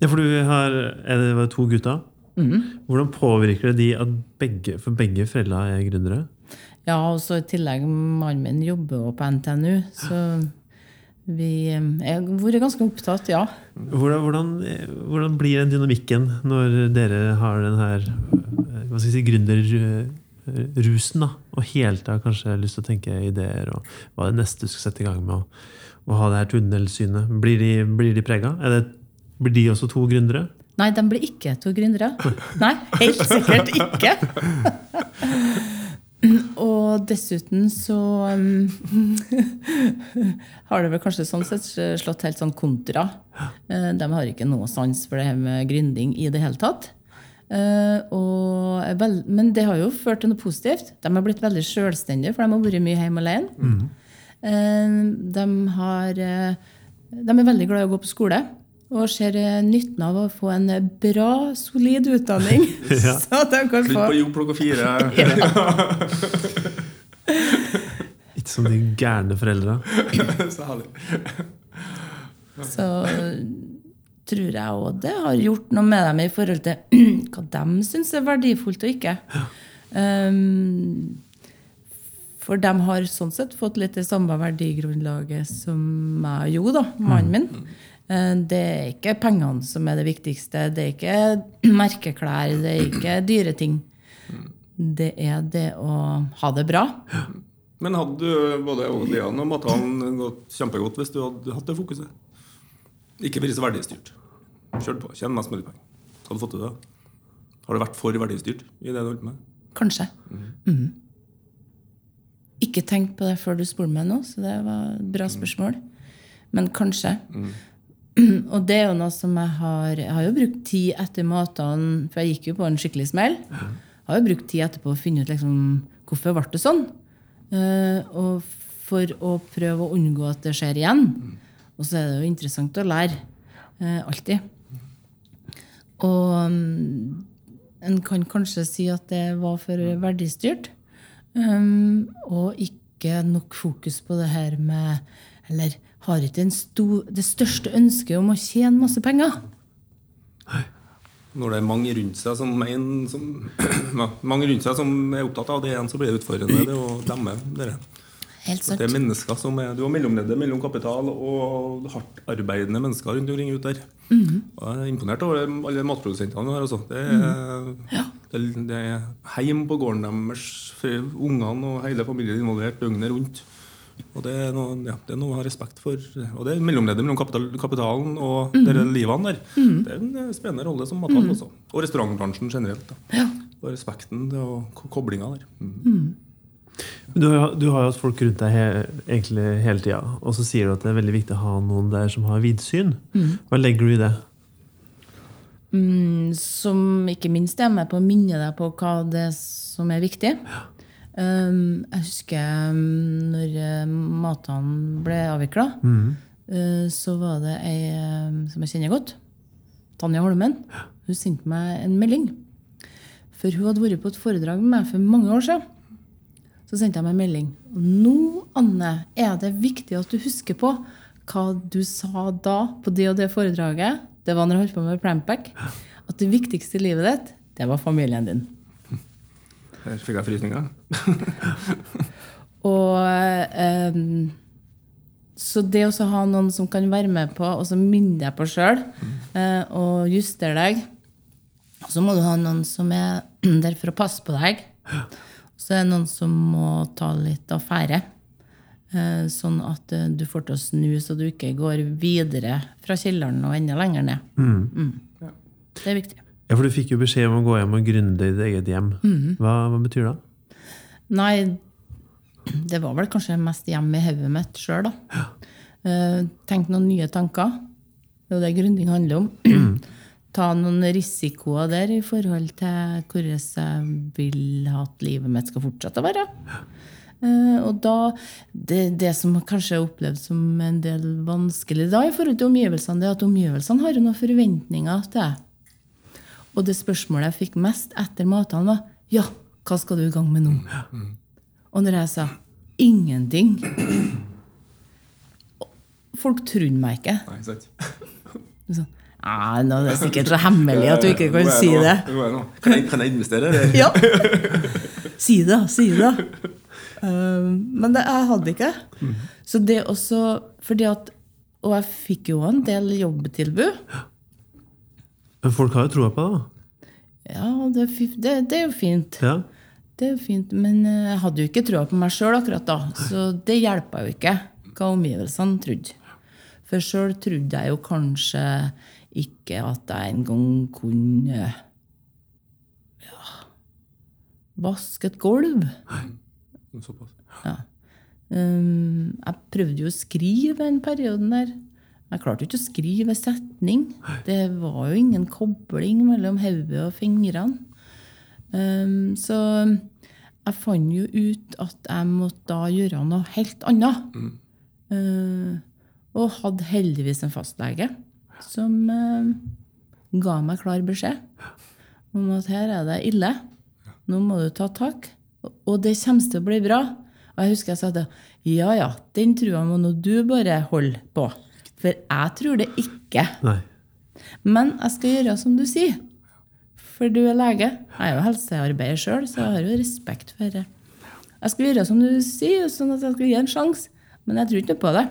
ja, for du har er det var to gutter. Hvordan påvirker det de at begge, for begge foreldra er gründere? Ja, og så i tillegg mannen min jobber jo på NTNU, så vi eh, har vært ganske opptatt, ja. Hvordan, hvordan, hvordan blir den dynamikken når dere har den her eh, hva skal jeg si, gründerrusen? da, Og hele tida kanskje har lyst til å tenke ideer og hva det neste du skal sette i gang med? å- ha det her tunnelsynet. Blir de, blir de prega? Det, blir de også to gründere? Nei, de blir ikke to gründere. Nei, helt sikkert ikke. Og dessuten så um, har det vel kanskje sånn sett slått helt sånn kontra. Eh, De har ikke noe sans for det her med gründing i det hele tatt. Eh, og, men det har jo ført til noe positivt. De har blitt veldig selvstendige, for de har vært mye hjemme alene. Eh, De, har, de er veldig glad i å gå på skole. Og ser eh, nytten av å få en bra, solid utdanning. Ja. Så at de kan Slutt få på jobb klokka fire. Ikke som de gærne foreldra. Så herlig. Så tror jeg òg det har gjort noe med dem i forhold til hva de syns er verdifullt og ikke. Um, for de har sånn sett fått litt det samme verdigrunnlaget som meg jo, da, mannen min. Eh, Det er ikke pengene som er det viktigste. Det er ikke merkeklær, det er ikke dyre ting. Det er det å ha det bra. Men hadde du både Lian og Matan gått kjempegodt hvis du hadde hatt det fokuset? Ikke vært så verdistyrt. Kjørt på. Tjene mest mulig penger. Hadde du fått til det. Har du vært for verdistyrt i det du holdt på med? Kanskje. Mhm. Ikke tenkt på det før du spurte meg nå, så det var et bra spørsmål. Men kanskje. Og det er jo noe som jeg har Jeg har jo brukt tid etter matene, for jeg gikk jo på en skikkelig smell. Jeg har jo brukt tid etterpå å finne ut liksom, hvorfor ble det sånn. Uh, og for å prøve å unngå at det skjer igjen. Og så er det jo interessant å lære. Uh, alltid. Og um, en kan kanskje si at det var for verdistyrt. Um, og ikke nok fokus på det her med Eller har ikke en stor, det største ønsket om å tjene masse penger. Når det er mange rundt seg som, en, som, mange rundt seg som er opptatt av det igjen, så blir det utfordrende. Det å demme dere. Helt sant. det er mennesker som er, Du har mellomleddet mellom kapital og hardtarbeidende mennesker rundt omkring ute der. Og jeg er imponert over alle matprodusentene her. Også. Det, er, det, det er heim på gården deres, ungene og hele familien involvert døgnet rundt. Og det er, noe, ja, det er noe å ha respekt for. Og det er mellomleddet mellom kapital, kapitalen og dere livene der. Det er en eh, spennende rolle som mathat også. Og restaurantbransjen generelt. Da. Og respekten og ko- koblinga der. Mm. Du har, du har jo hatt folk rundt deg he, egentlig hele tida, og så sier du at det er veldig viktig å ha noen der som har vidsyn. Hva legger du i det? Mm, som ikke minst er med på å minne deg på hva det er som er viktig. Um, jeg husker um, når uh, matene ble avvikla, så var det ei um, som jeg kjenner godt, Tanja Holmen. Hun sendte meg en melding. For hun hadde vært på et foredrag med meg for mange år siden. Så sendte jeg meg en melding. Nå, Anne, er det viktig at du husker på hva du sa da på det og det foredraget. Det var når jeg holdt på med Prampack. At det viktigste i livet ditt, det var familien din. Her fikk jeg frysninger. Og um, Så det å ha noen som kan være med på og så minne deg på sjøl, uh, og justere deg Og så må du ha noen som er der for å passe på deg. Så er det noen som må ta litt affære. Eh, sånn at eh, du får til å snu, så du ikke går videre fra kjelleren og enda lenger ned. Mm. Det er viktig. Ja, for Du fikk jo beskjed om å gå hjem og gründe i ditt eget hjem. Hva, hva betyr det? Nei, det var vel kanskje mest hjem i hodet mitt sjøl, da. Eh, Tenk noen nye tanker. Det er jo det gründing handler om. Ta noen risikoer der i forhold til hvordan jeg vil at livet mitt skal fortsette å være. Eh, Og da, det, det som kanskje er opplevd som en del vanskelig da i forhold til omgivelsene, det er at omgivelsene har noen forventninger til deg. Og det spørsmålet jeg fikk mest etter matene, var ja, hva skal du i gang med nå? Og når jeg sa ingenting Folk trodde meg ikke. Nei, sant. Sånn, «Nei, nå er det sikkert så hemmelig at du ikke kan si det. Kan jeg, kan jeg investere, eller? Ja. Si det, si det. Um, men det, jeg hadde ikke. Så det også fordi at Og jeg fikk jo en del jobbtilbud. Men folk har jo troa på det. da. Ja, det, er det, det er jo fint. Ja. Det er jo fint, Men eh, jeg hadde jo ikke troa på meg sjøl akkurat da. Så det hjelpa jo ikke hva omgivelsene trodde. For sjøl trodde jeg jo kanskje Ikke at jeg engang kunne ja, vaske et gulv. Såpass. Ja. Um, jeg prøvde jo å skrive en periode der. Jeg klarte ikke å skrive en setning. Det var jo ingen kobling mellom hodet og fingrene. Um, så jeg fant jo ut at jeg måtte da gjøre noe helt annet. Uh, og hadde heldigvis en fastlege som uh, ga meg klar beskjed om at her er det ille. Nå må du ta tak. Og det kommer til å bli bra. Og jeg husker jeg sa at ja ja, den trua må nå du bare holde på. For jeg tror det ikke. Nei. Men jeg skal gjøre som du sier. For du er lege. Jeg er jo helsearbeider sjøl, så jeg har jo respekt for det. Jeg skal gjøre som du sier, sånn at jeg skal gi en sjanse. Men jeg tror ikke på det.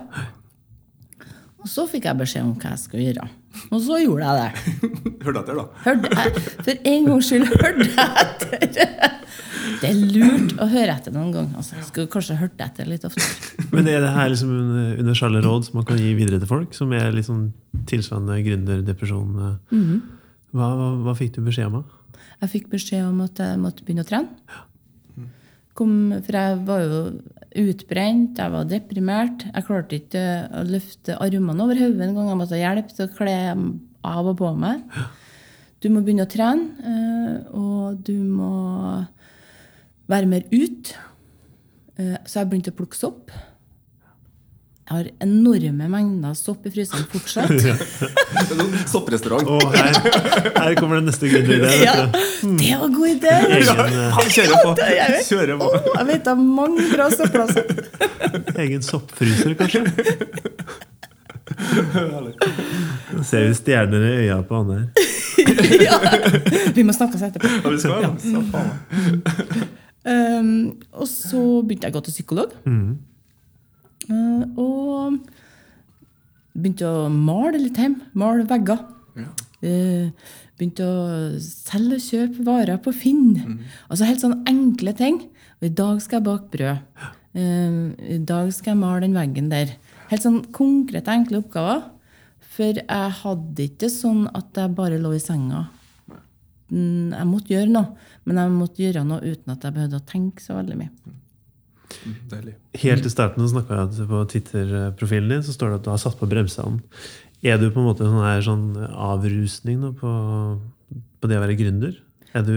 Og så fikk jeg beskjed om hva jeg skulle gjøre. Og så gjorde jeg det. Hørte etter, da. Hørte jeg, for en gangs skyld hørte jeg etter. Det er lurt å høre etter noen gang. Altså, skulle kanskje hørt etter litt oftere. Men er det her liksom universelle råd som man kan gi videre til folk, som er liksom tilsvarende gründerdepresjon? Mhm. Hva, hva, hva fikk du beskjed om? av? Jeg fikk beskjed om at jeg måtte begynne å trene. Kom, for jeg var jo utbrent, jeg var deprimert. Jeg klarte ikke å løfte armene over hodet en gang. Jeg måtte ha hjelp til å kle av og på meg. Du må begynne å trene, eh, og du må være mer ut. Eh, Så jeg begynte å plukke sopp. Jeg har enorme mengder sopp i fryseren fortsatt. Sånn Sopprestaurant. Oh, her, her kommer den neste gründerideen. Ja, det var god idé! Eh, Han kjører på! Kjører på. Jeg vet om mange bra sopplasser. egen soppfryser, kanskje? Nå ser vi stjerner i øya på han her. ja. Vi må snakkes etterpå. Ja, vi skal, ja. Um, og så begynte jeg å gå til psykolog. Uh, og begynte å male litt hjemme. Male vegger. Ja. Uh, begynte å selge og kjøpe varer på Finn. Altså helt sånne enkle ting. Og i dag skal jeg bake brød. Uh, I dag skal jeg male den veggen der. Helt sånn konkrete, enkle oppgaver. For jeg hadde ikke sånn at jeg bare lå i senga. Mm, Jeg måtte gjøre noe, men jeg måtte gjøre noe uten at jeg behøvde å tenke så veldig mye. Deilig. Helt i starten snakka jeg at på Twitter-profilen din så står det at du har satt på bremsene. Er du på en måte sånn, her, sånn avrusning nå på, på det å være gründer? Er du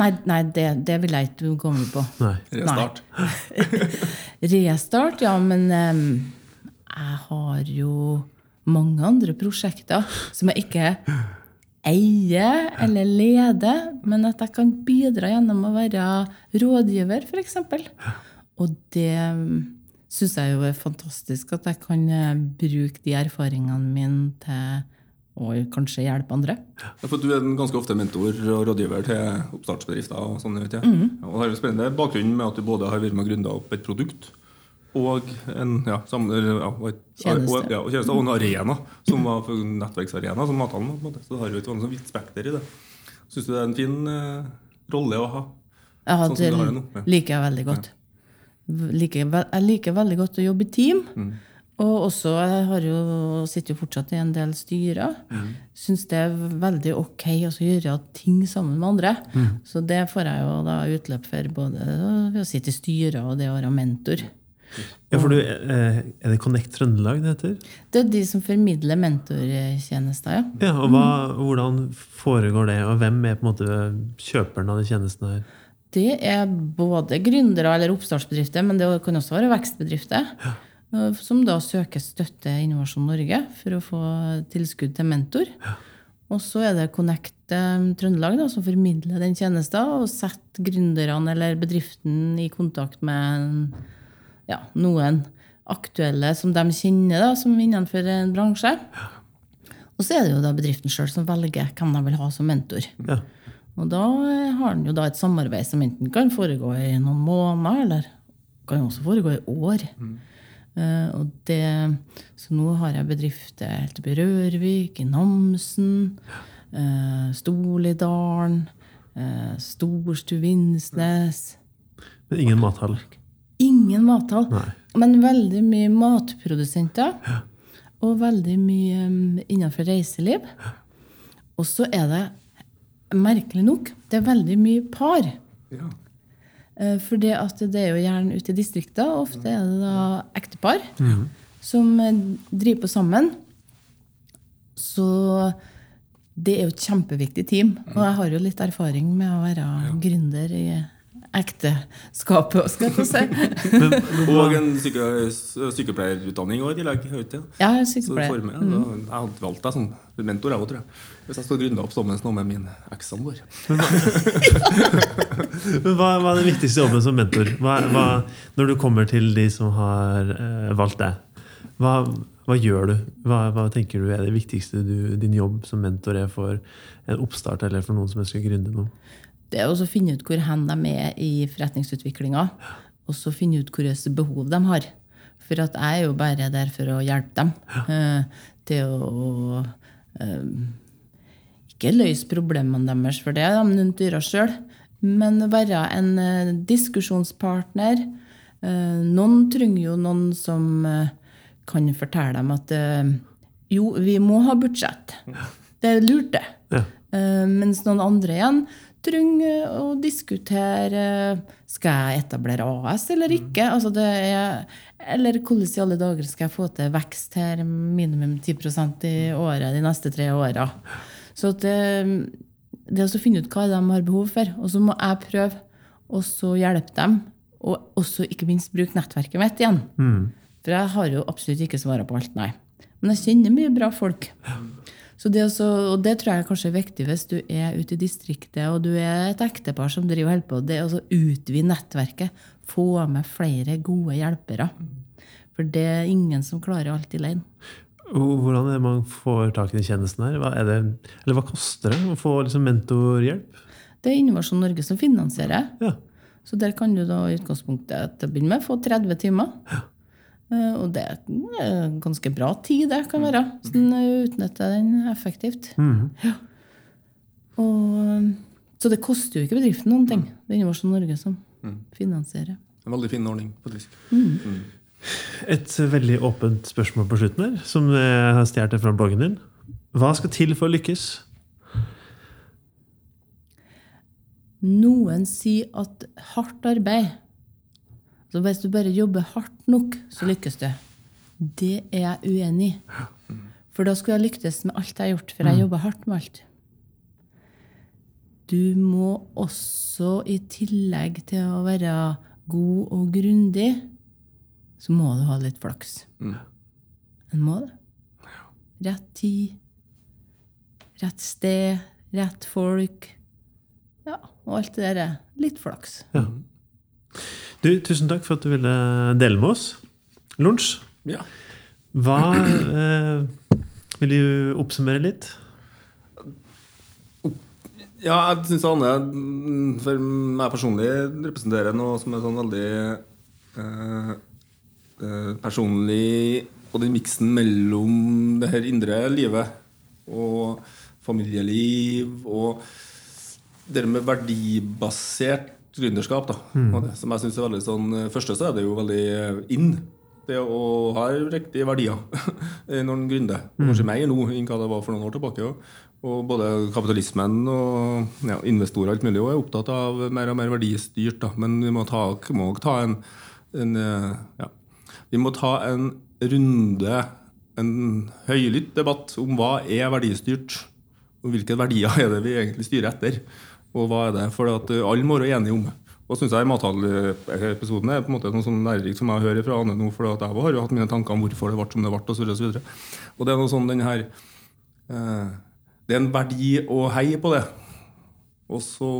Nei, nei det, det vil jeg ikke gå med på. Nei. Restart. Restart, ja, men um, jeg har jo mange andre prosjekter som jeg ikke eier eller lede, men at jeg kan bidra gjennom å være rådgiver, f.eks. Og det syns jeg jo er fantastisk, at jeg kan eh, bruke de erfaringene mine til å kanskje hjelpe andre. Ja, for Du er ganske ofte mentor og rådgiver til oppstartsbedrifter. og sånn, vet jeg. Mm. og har jo spennende bakgrunnen med at du både har vært med og grunda opp et produkt og en ja, sam, ja, og Tjeneste. Ja, og, tjeneste, og en arena, som var nettverksarena, som på en måte. Så det har jo et sånn vidt spekter i det. Syns du det er en fin eh, rolle å ha? Ja, Sånn som har det ja. liker jeg veldig godt. Liker, ve- jeg liker veldig godt å jobbe i team. Mm. Og også, jeg har jo, sitter jo fortsatt i en del styrer. Mm. Syns det er veldig ok å gjøre ting sammen med andre. Mm. Så det får jeg jo da utløp for, både ved å sitte i styrer og det å være mentor. Ja, for du, eh, er det Connect Trøndelag det heter? Det er de som formidler mentortjenester, ja. Ja, og hva, Hvordan foregår det, og hvem er på en måte kjøperen av de tjenestene her? Det er både gründere eller oppstartsbedrifter, men det kan også være vekstbedrifter. Ja. Som da søker støtte i Innovasjon Norge for å få tilskudd til mentor. Og så er det Connect eh, Trøndelag da, som formidler den tjenesten og setter gründerne eller bedriften i kontakt med ja, noen aktuelle som de kjenner, da, som innenfor en bransje. Og så er det jo da bedriften sjøl som velger hvem de vil ha som mentor. Ja. Og da eh, har den jo da et samarbeid som enten kan foregå i noen måneder, eller kan også foregå i år. Eh, og det, så nå har jeg bedrifter helt oppe i Rørvik, i Namsen, uh, Stolidalen, uh, Storstuvindsnes. Men ingen mathall? Ingen mathall, Nei. men veldig mye matprodusenter. og veldig mye um, innenfor reiseliv. Og så er det, merkelig nok, det er veldig mye par. Ja. Eh, For det, at det er jo gjerne ute i distrikta, ofte er det da ektepar som eh, driver på sammen. Så det er jo et kjempeviktig team. Og jeg har jo litt erfaring med å være gründer i ekteskapet òg, skal jeg få si. Og en syke, sykepleierutdanning også i tillegg. Ja? Jeg er Så du får sykepleier. da, Jeg hadde valgt deg som mentor, jeg òg, tror jeg. Hvis jeg skal grunne opp sammen med min ekssamboer. Men hva, hva er den viktigste jobben som mentor? Hva, hva, når du kommer til de som har eh, valgt deg, hva, hva gjør du? Hva, hva tenker du er det viktigste du, din jobb som mentor er for en oppstart eller for noen som ønsker å gründe noe? Det er å finne ut hvor hen de er i forretningsutviklinga. Og så finne ut hvilke behov de har. For at jeg er jo bare der for å hjelpe dem uh, til å uh, Ikke løse problemene deres, for det er de noen dyra sjøl. Men være en uh, diskusjonspartner. Noen trenger jo noen som kan fortelle dem at jo, vi må ha budsjett. Det er lurt, det. Ja. Mens noen andre igjen trenger å diskutere skal jeg etablere AS eller ikke. Altså det er, eller hvordan i alle dager skal jeg få til vekst her, minimum 10% i året de neste tre åra. Så at det, det å finne ut hva de har behov for, og så må jeg prøve og så hjelpe dem. Og også ikke minst bruke nettverket mitt igjen. For jeg har jo absolutt ikke svaret på alt, nei. Men jeg kjenner mye bra folk. Så det også, og det tror jeg kanskje er viktig hvis du er ute i distriktet og du er et ektepar som driver og holder på. Det er å utvide nettverket. Få med flere gode hjelpere. For det er ingen som klarer alt alene. Hvordan er det man får tak i den tjenesten her? Hva, er det, eller hva koster det å få liksom mentorhjelp? Det er Innovasjon Norge som finansierer. Ja. Så der kan du da i utgangspunktet til å begynne med få 30 timer. Eh, Og det er en ganske bra tid, det kan være. Så den utnytter den effektivt. Ja. Og, så det koster jo ikke bedriften noen ting. Det er Innovasjon Norge som finansierer. En veldig fin ordning. faktisk. Et veldig åpent spørsmål på slutten her, som jeg har stjålet fra bloggen din. Hva skal til for å lykkes? Noen sier at hardt arbeid Så hvis du bare jobber hardt nok, så lykkes du. Det er jeg uenig i. For da skulle jeg lyktes med alt jeg har gjort, for jeg jobber hardt med alt. Du må også, i tillegg til å være god og grundig, så må du ha litt flaks. En må det. Rett tid, rett sted, rett folk. Ja, og alt det der. Litt flaks. Du, tusen takk for at du ville dele med oss. Lunsj, Ja. hva eh, Vil du oppsummere litt? Ja, jeg syns Anne mm, for meg personlig representerer noe som er sånn veldig eh, eh, personlig Og den miksen mellom det her indre livet og familieliv og det med verdibasert gründerskap. da og det, Som jeg synes er veldig sånn eh, Første så er det jo veldig in. inn. Det å ha riktige verdier når en gründer. Og Kanskje mer nå enn hva det var for noen år tilbake. også. Og både kapitalismen og ja, investorer og alt mulig også er opptatt av mer og mer verdistyrt. Da. Men vi må ta, må ta en, en eh, ja. Vi må ta en runde, en høylytt debatt om hva er verdistyrt. Og hvilke verdier er det vi egentlig styrer etter. Og hva er det? For eh, alle må være enige om det. Og synes jeg Mathallepisoden er på en måte noe sånn lærerikt som jeg hører fra Anne nå. For jeg har jo hatt mine tanker om hvorfor det ble som det ble, osv. Og, så videre. og det er noe sånn den her eh, Det er en verdi å heie på det. Og så,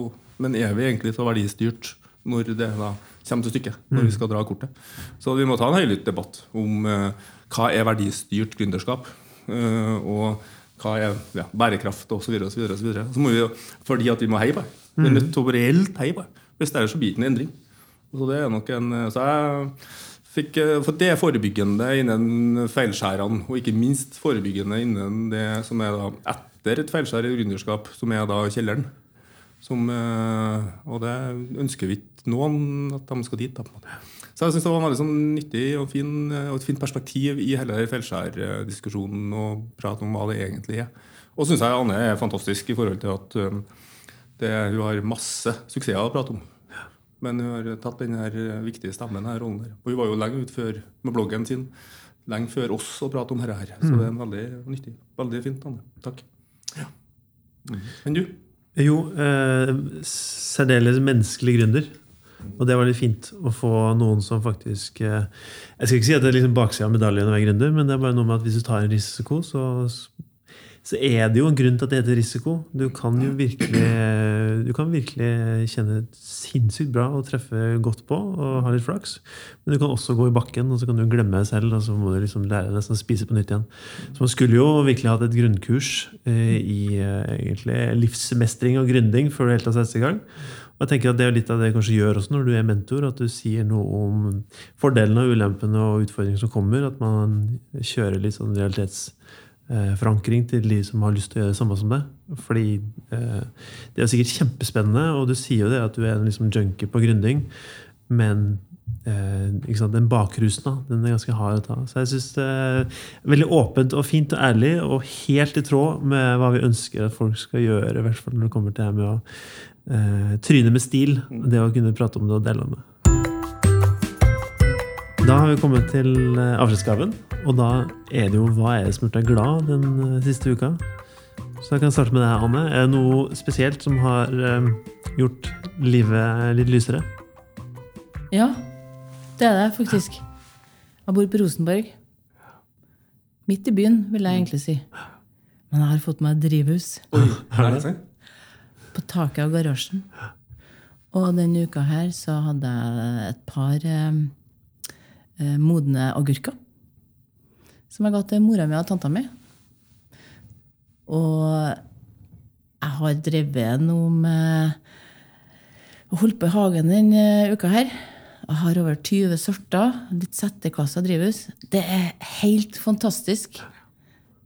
men er vi egentlig så verdistyrt når det da kommer til stykket? Når vi skal dra kortet? Så vi må ta en høylytt debatt om eh, hva er verdistyrt gründerskap. eh, og hva er ja, bærekraft osv. Så, videre, og så, videre. så må vi jo, fordi at vi må heie på det. Vi er nødt til å reelt heie på det. Hvis det er så blir det en endring. Så det er nok en Så jeg fikk eh, For det er forebyggende innen feilskjærene, og ikke minst forebyggende innen det som er da etter et feilskjær i gründerskap, som er da kjelleren. Som, eh, og det ønsker vi ikke noen at de skal dit. da, på en måte. Så jeg synes det var en veldig sånn nyttig og, fin, eh, og et fint perspektiv i hele Feilskjær-diskusjonen og prate om hva det egentlig er. Og syns jeg Anne er fantastisk i forhold til at um, det, hun har masse suksesser å prate om. Men hun har tatt den viktige stemmen her, rollen der. Og hun var jo lenge ute før med bloggen sin. Lenge før oss å prate om dette her. Så det er veldig nyttig. Veldig fint, Anne. Takk. Ja. Mm. Men du? Jo, eh, særdeles menneskelig gründer. Og det var litt fint å få noen som faktisk eh, Jeg skal ikke si at det er liksom baksida av medaljen å være gründer, men det er bare noe med at hvis du tar en risiko, så, så er det jo en grunn til at det heter risiko. Du kan jo virkelig, du kan virkelig kjenne sinnssykt bra og treffe godt på og ha litt flaks. Men du kan også gå i bakken, og så kan du glemme deg selv, og så må du liksom lære deg å spise på nytt igjen. Så man skulle jo virkelig hatt et grunnkurs eh, i eh, egentlig livsmestring og gründing før du helt har satt i gang. Og jeg tenker at Det er litt av det jeg kanskje gjør også når du er mentor, at du sier noe om fordelene og ulempene og utfordringene som kommer. At man kjører litt sånn realitetsforankring til de som har lyst til å gjøre det samme som deg. Fordi eh, det er sikkert kjempespennende, og du sier jo det at du er en liksom junkie på gründing. Men eh, den bakrusen da, den er ganske hard å ta. Så jeg synes det er veldig åpent og fint og ærlig, og helt i tråd med hva vi ønsker at folk skal gjøre. i hvert fall når det kommer til det med å eh, trynet med stil. Det å kunne prate om det og dele om det. Da har vi kommet til eh, avskjedsgaven, og da er det jo hva er det som har gjort deg glad den eh, siste uka? Så jeg kan starte med deg, Anne. Er det noe spesielt som har eh, gjort livet litt lysere? Ja, det er det faktisk. Jeg bor på Rosenborg. Midt i byen, vil jeg egentlig si. Men jeg har fått meg et drivhus Oi, er det sant? På taket av garasjen. Og denne uka her så hadde jeg et par eh, eh, modne agurker. Som jeg ga til mora mi og tanta mi. Og jeg har drevet noe med og holdt på i hagen denne uka her. Jeg har over 20 sorter. Litt settekassa drivhus. Det er helt fantastisk.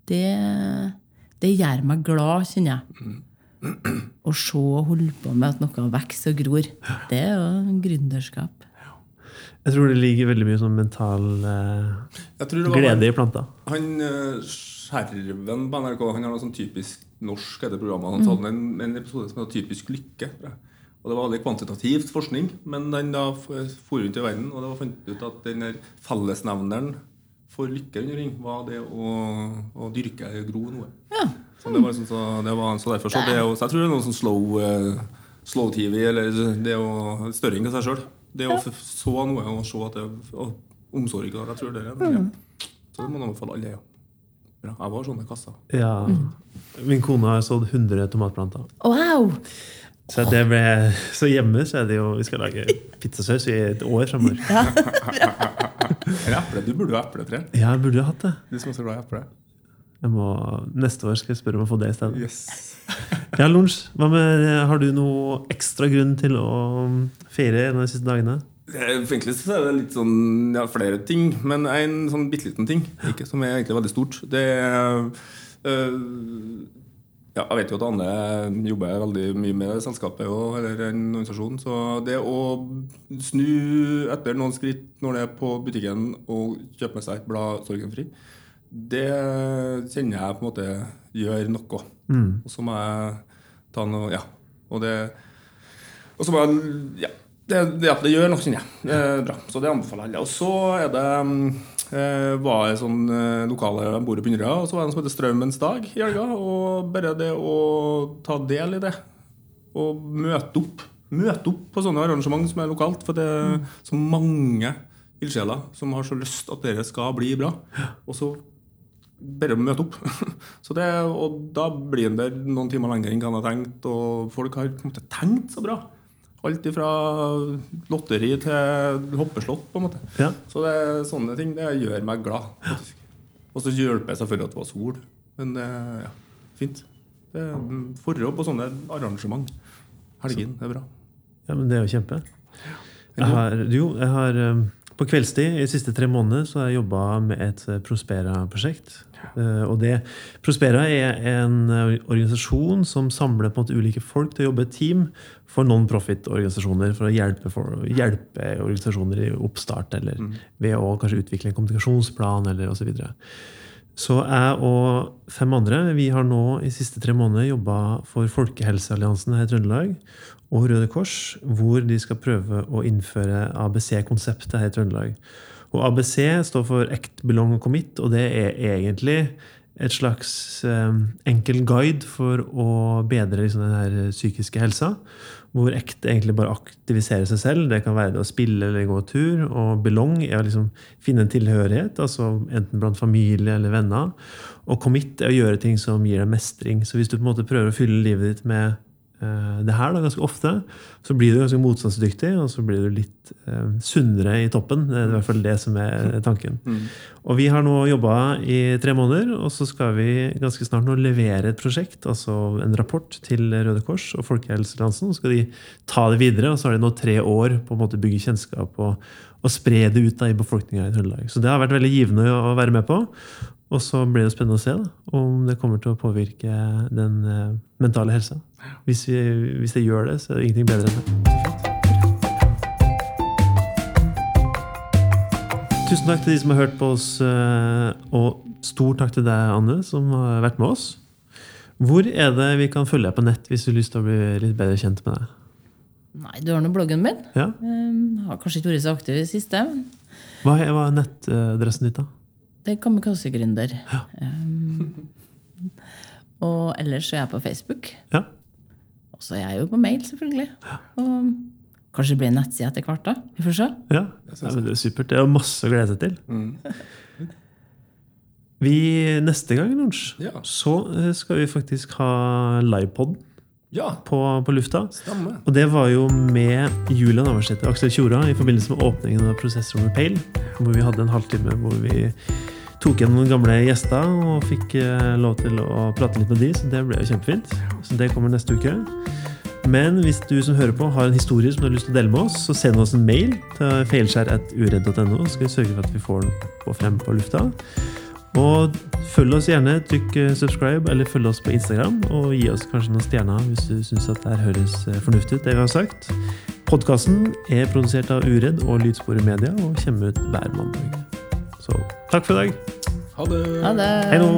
Det, det gjør meg glad, kjenner jeg. Å se og holde på med at noe vokser og gror. Det er jo gründerskap. Jeg tror det ligger veldig mye sånn mental eh, glede han, i planta. Han eh, Skjerven på NRK han har noe sånn typisk norsk etter programmet. Han hadde en, en episode som heter 'Typisk lykke'. Og Det var veldig kvantitativt forskning, men den da for rundt i verden, og det var funnet ut at den fellesnevneren for lykke rundt omkring var det å, å dyrke gro noe. Ja. Så det var liksom så, det var, så derfor så det er jo, så jeg tror det er noe sånn slow uh, slow-TV, eller det er jo størring av seg sjøl. Det å så noe og se at det er omsorg der, Jeg tror det er det. Ja. Så det må man fall alle. Ja. Bra. Jeg var sånn i kassa. Ja. Min kone har sådd 100 tomatplanter. Wow! Så, det ble, så hjemme så er det jo Vi skal lage pizzasaus i et år framover. Eller eple. Du burde jo ha epletre. Ja, jeg burde jo hatt det. Du som er så glad i eple. Jeg må, neste år skal jeg spørre om å få det i stedet. Yes. Ja, Lunsj, hva med, Har du noe ekstra grunn til å feire en av de siste dagene? Det Egentlig så er det litt sånn ja, flere ting, men en sånn bitte liten ting ikke, som er egentlig veldig stort. Det er øh, ja, Jeg vet jo at Anne jobber veldig mye med selskapet og, eller en organisasjon. Så det å snu etter noen skritt når det er på butikken og kjøpe med seg et blad sorgenfri, det kjenner jeg på en måte gjør noe. Og så må jeg ta noe Ja. Og det og så må jeg Ja. Det, det, det gjør noe, kjenner jeg. Det er bra. Så det anbefaler jeg. Og så er det mm, eh, var jeg sånn eh, lokale jeg bor i Bynderøya, og så var det en som heter Strømmens dag i helga. Og bare det å ta del i det, og møte opp Møte opp på sånne arrangement som er lokalt. For det er så mange ildsjeler som har så lyst at dere skal bli bra. Og så bare møte opp. Så det, og da blir en der noen timer lenger enn hva en har tenkt. Og folk har på en måte tenkt så bra. Alt fra lotteri til hoppeslott, på en måte. Ja. Så det, sånne ting det gjør meg glad. faktisk. Og så hjelper det selvfølgelig at det var sol. Men det ja, fint. Det er mm, og på sånne arrangement. Helgen, det er bra. Ja, men Det er jo kjempe. Jeg har, jo, jeg har um, På kveldstid i de siste tre månedene så har jeg jobba med et eh, Prospera-prosjekt. Eh, Og det, Prospera er en eh, organisasjon som samler på en måte ulike folk til å jobbe i team for non-profit-organisasjoner. For å hjelpe, for, hjelpe organisasjoner i oppstart, eller ved å kanskje utvikle en kommunikasjonsplan eller osv. Så jeg og fem andre vi har nå i siste tre måneder jobba for Folkehelsealliansen her i Trøndelag og Røde Kors, hvor de skal prøve å innføre ABC-konseptet her i Trøndelag. Og ABC står for Act, Belong og Commit, og det er egentlig et slags eh, enkel guide for å bedre liksom, den psykiske helsa. Hvor ACT egentlig bare aktiviserer seg selv. Det kan være det å spille eller gå tur. Og belong er å liksom finne en tilhørighet, altså enten blant familie eller venner. Og commit er å gjøre ting som gir deg mestring. Så hvis du på en måte prøver å fylle livet ditt med det her da, ganske ofte, så blir du ganske motstandsdyktig, og så blir du litt eh, sunnere i toppen. Det er i hvert fall det som er tanken. Og vi har nå jobba i tre måneder, og så skal vi ganske snart nå levere et prosjekt, altså en rapport til Røde Kors og Folkehelsealliansen. Så skal de ta det videre, og så har de nå tre år på å måte bygge kjennskap og, og spre det ut da, i befolkninga i Trøndelag. Så det har vært veldig givende å være med på. Og så blir det spennende å se da, om det kommer til å påvirke den eh, mentale helsa. Hvis, vi, hvis det gjør det, så er det ingenting bedre enn det. Tusen takk til de som har hørt på oss, eh, og stor takk til deg, Anne, som har vært med oss. Hvor er det vi kan følge deg på nett hvis du har lyst til å bli litt bedre kjent med deg? Nei, du har nå bloggen min. Ja? Jeg har kanskje ikke vært så aktiv i det siste. Hva er, hva er nettadressen ditt, da? Det er Kamikaze-gründer. Um, og ellers så er jeg på Facebook. Ja? Og så er jeg jo på mail, selvfølgelig. Og kanskje det blir en nettside etter hvert. da. Vi får se. Ja, ja men det er supert. Det er masse å glede seg til. Vi, neste gang, Lunsj, Ja. så eh, skal vi faktisk ha livepod Ja, på, på lufta. Stemme. Og det var jo med Julia Navarsete og Aksel Tjora i forbindelse med åpningen av Prosessrommet Pale. Hvor vi hadde en halvtime hvor vi tok igjen noen gamle gjester og fikk eh, lov til å prate litt med de, så det ble jo kjempefint. Så det kommer neste uke. Men hvis du som hører på har en historie som du har lyst til å dele med oss, så send oss en mail til feilskjær.uredd.no, så skal vi sørge for at vi får den på frem på lufta. Og følg oss gjerne, trykk eh, subscribe, eller følg oss på Instagram, og gi oss kanskje noen stjerner hvis du syns at det her høres eh, fornuftig ut, det vi har sagt. Podkasten er produsert av Uredd og Lydsporet Media og kommer ut hver mandag. Så takk for i dag. Ha det. Ha det. Hei nå!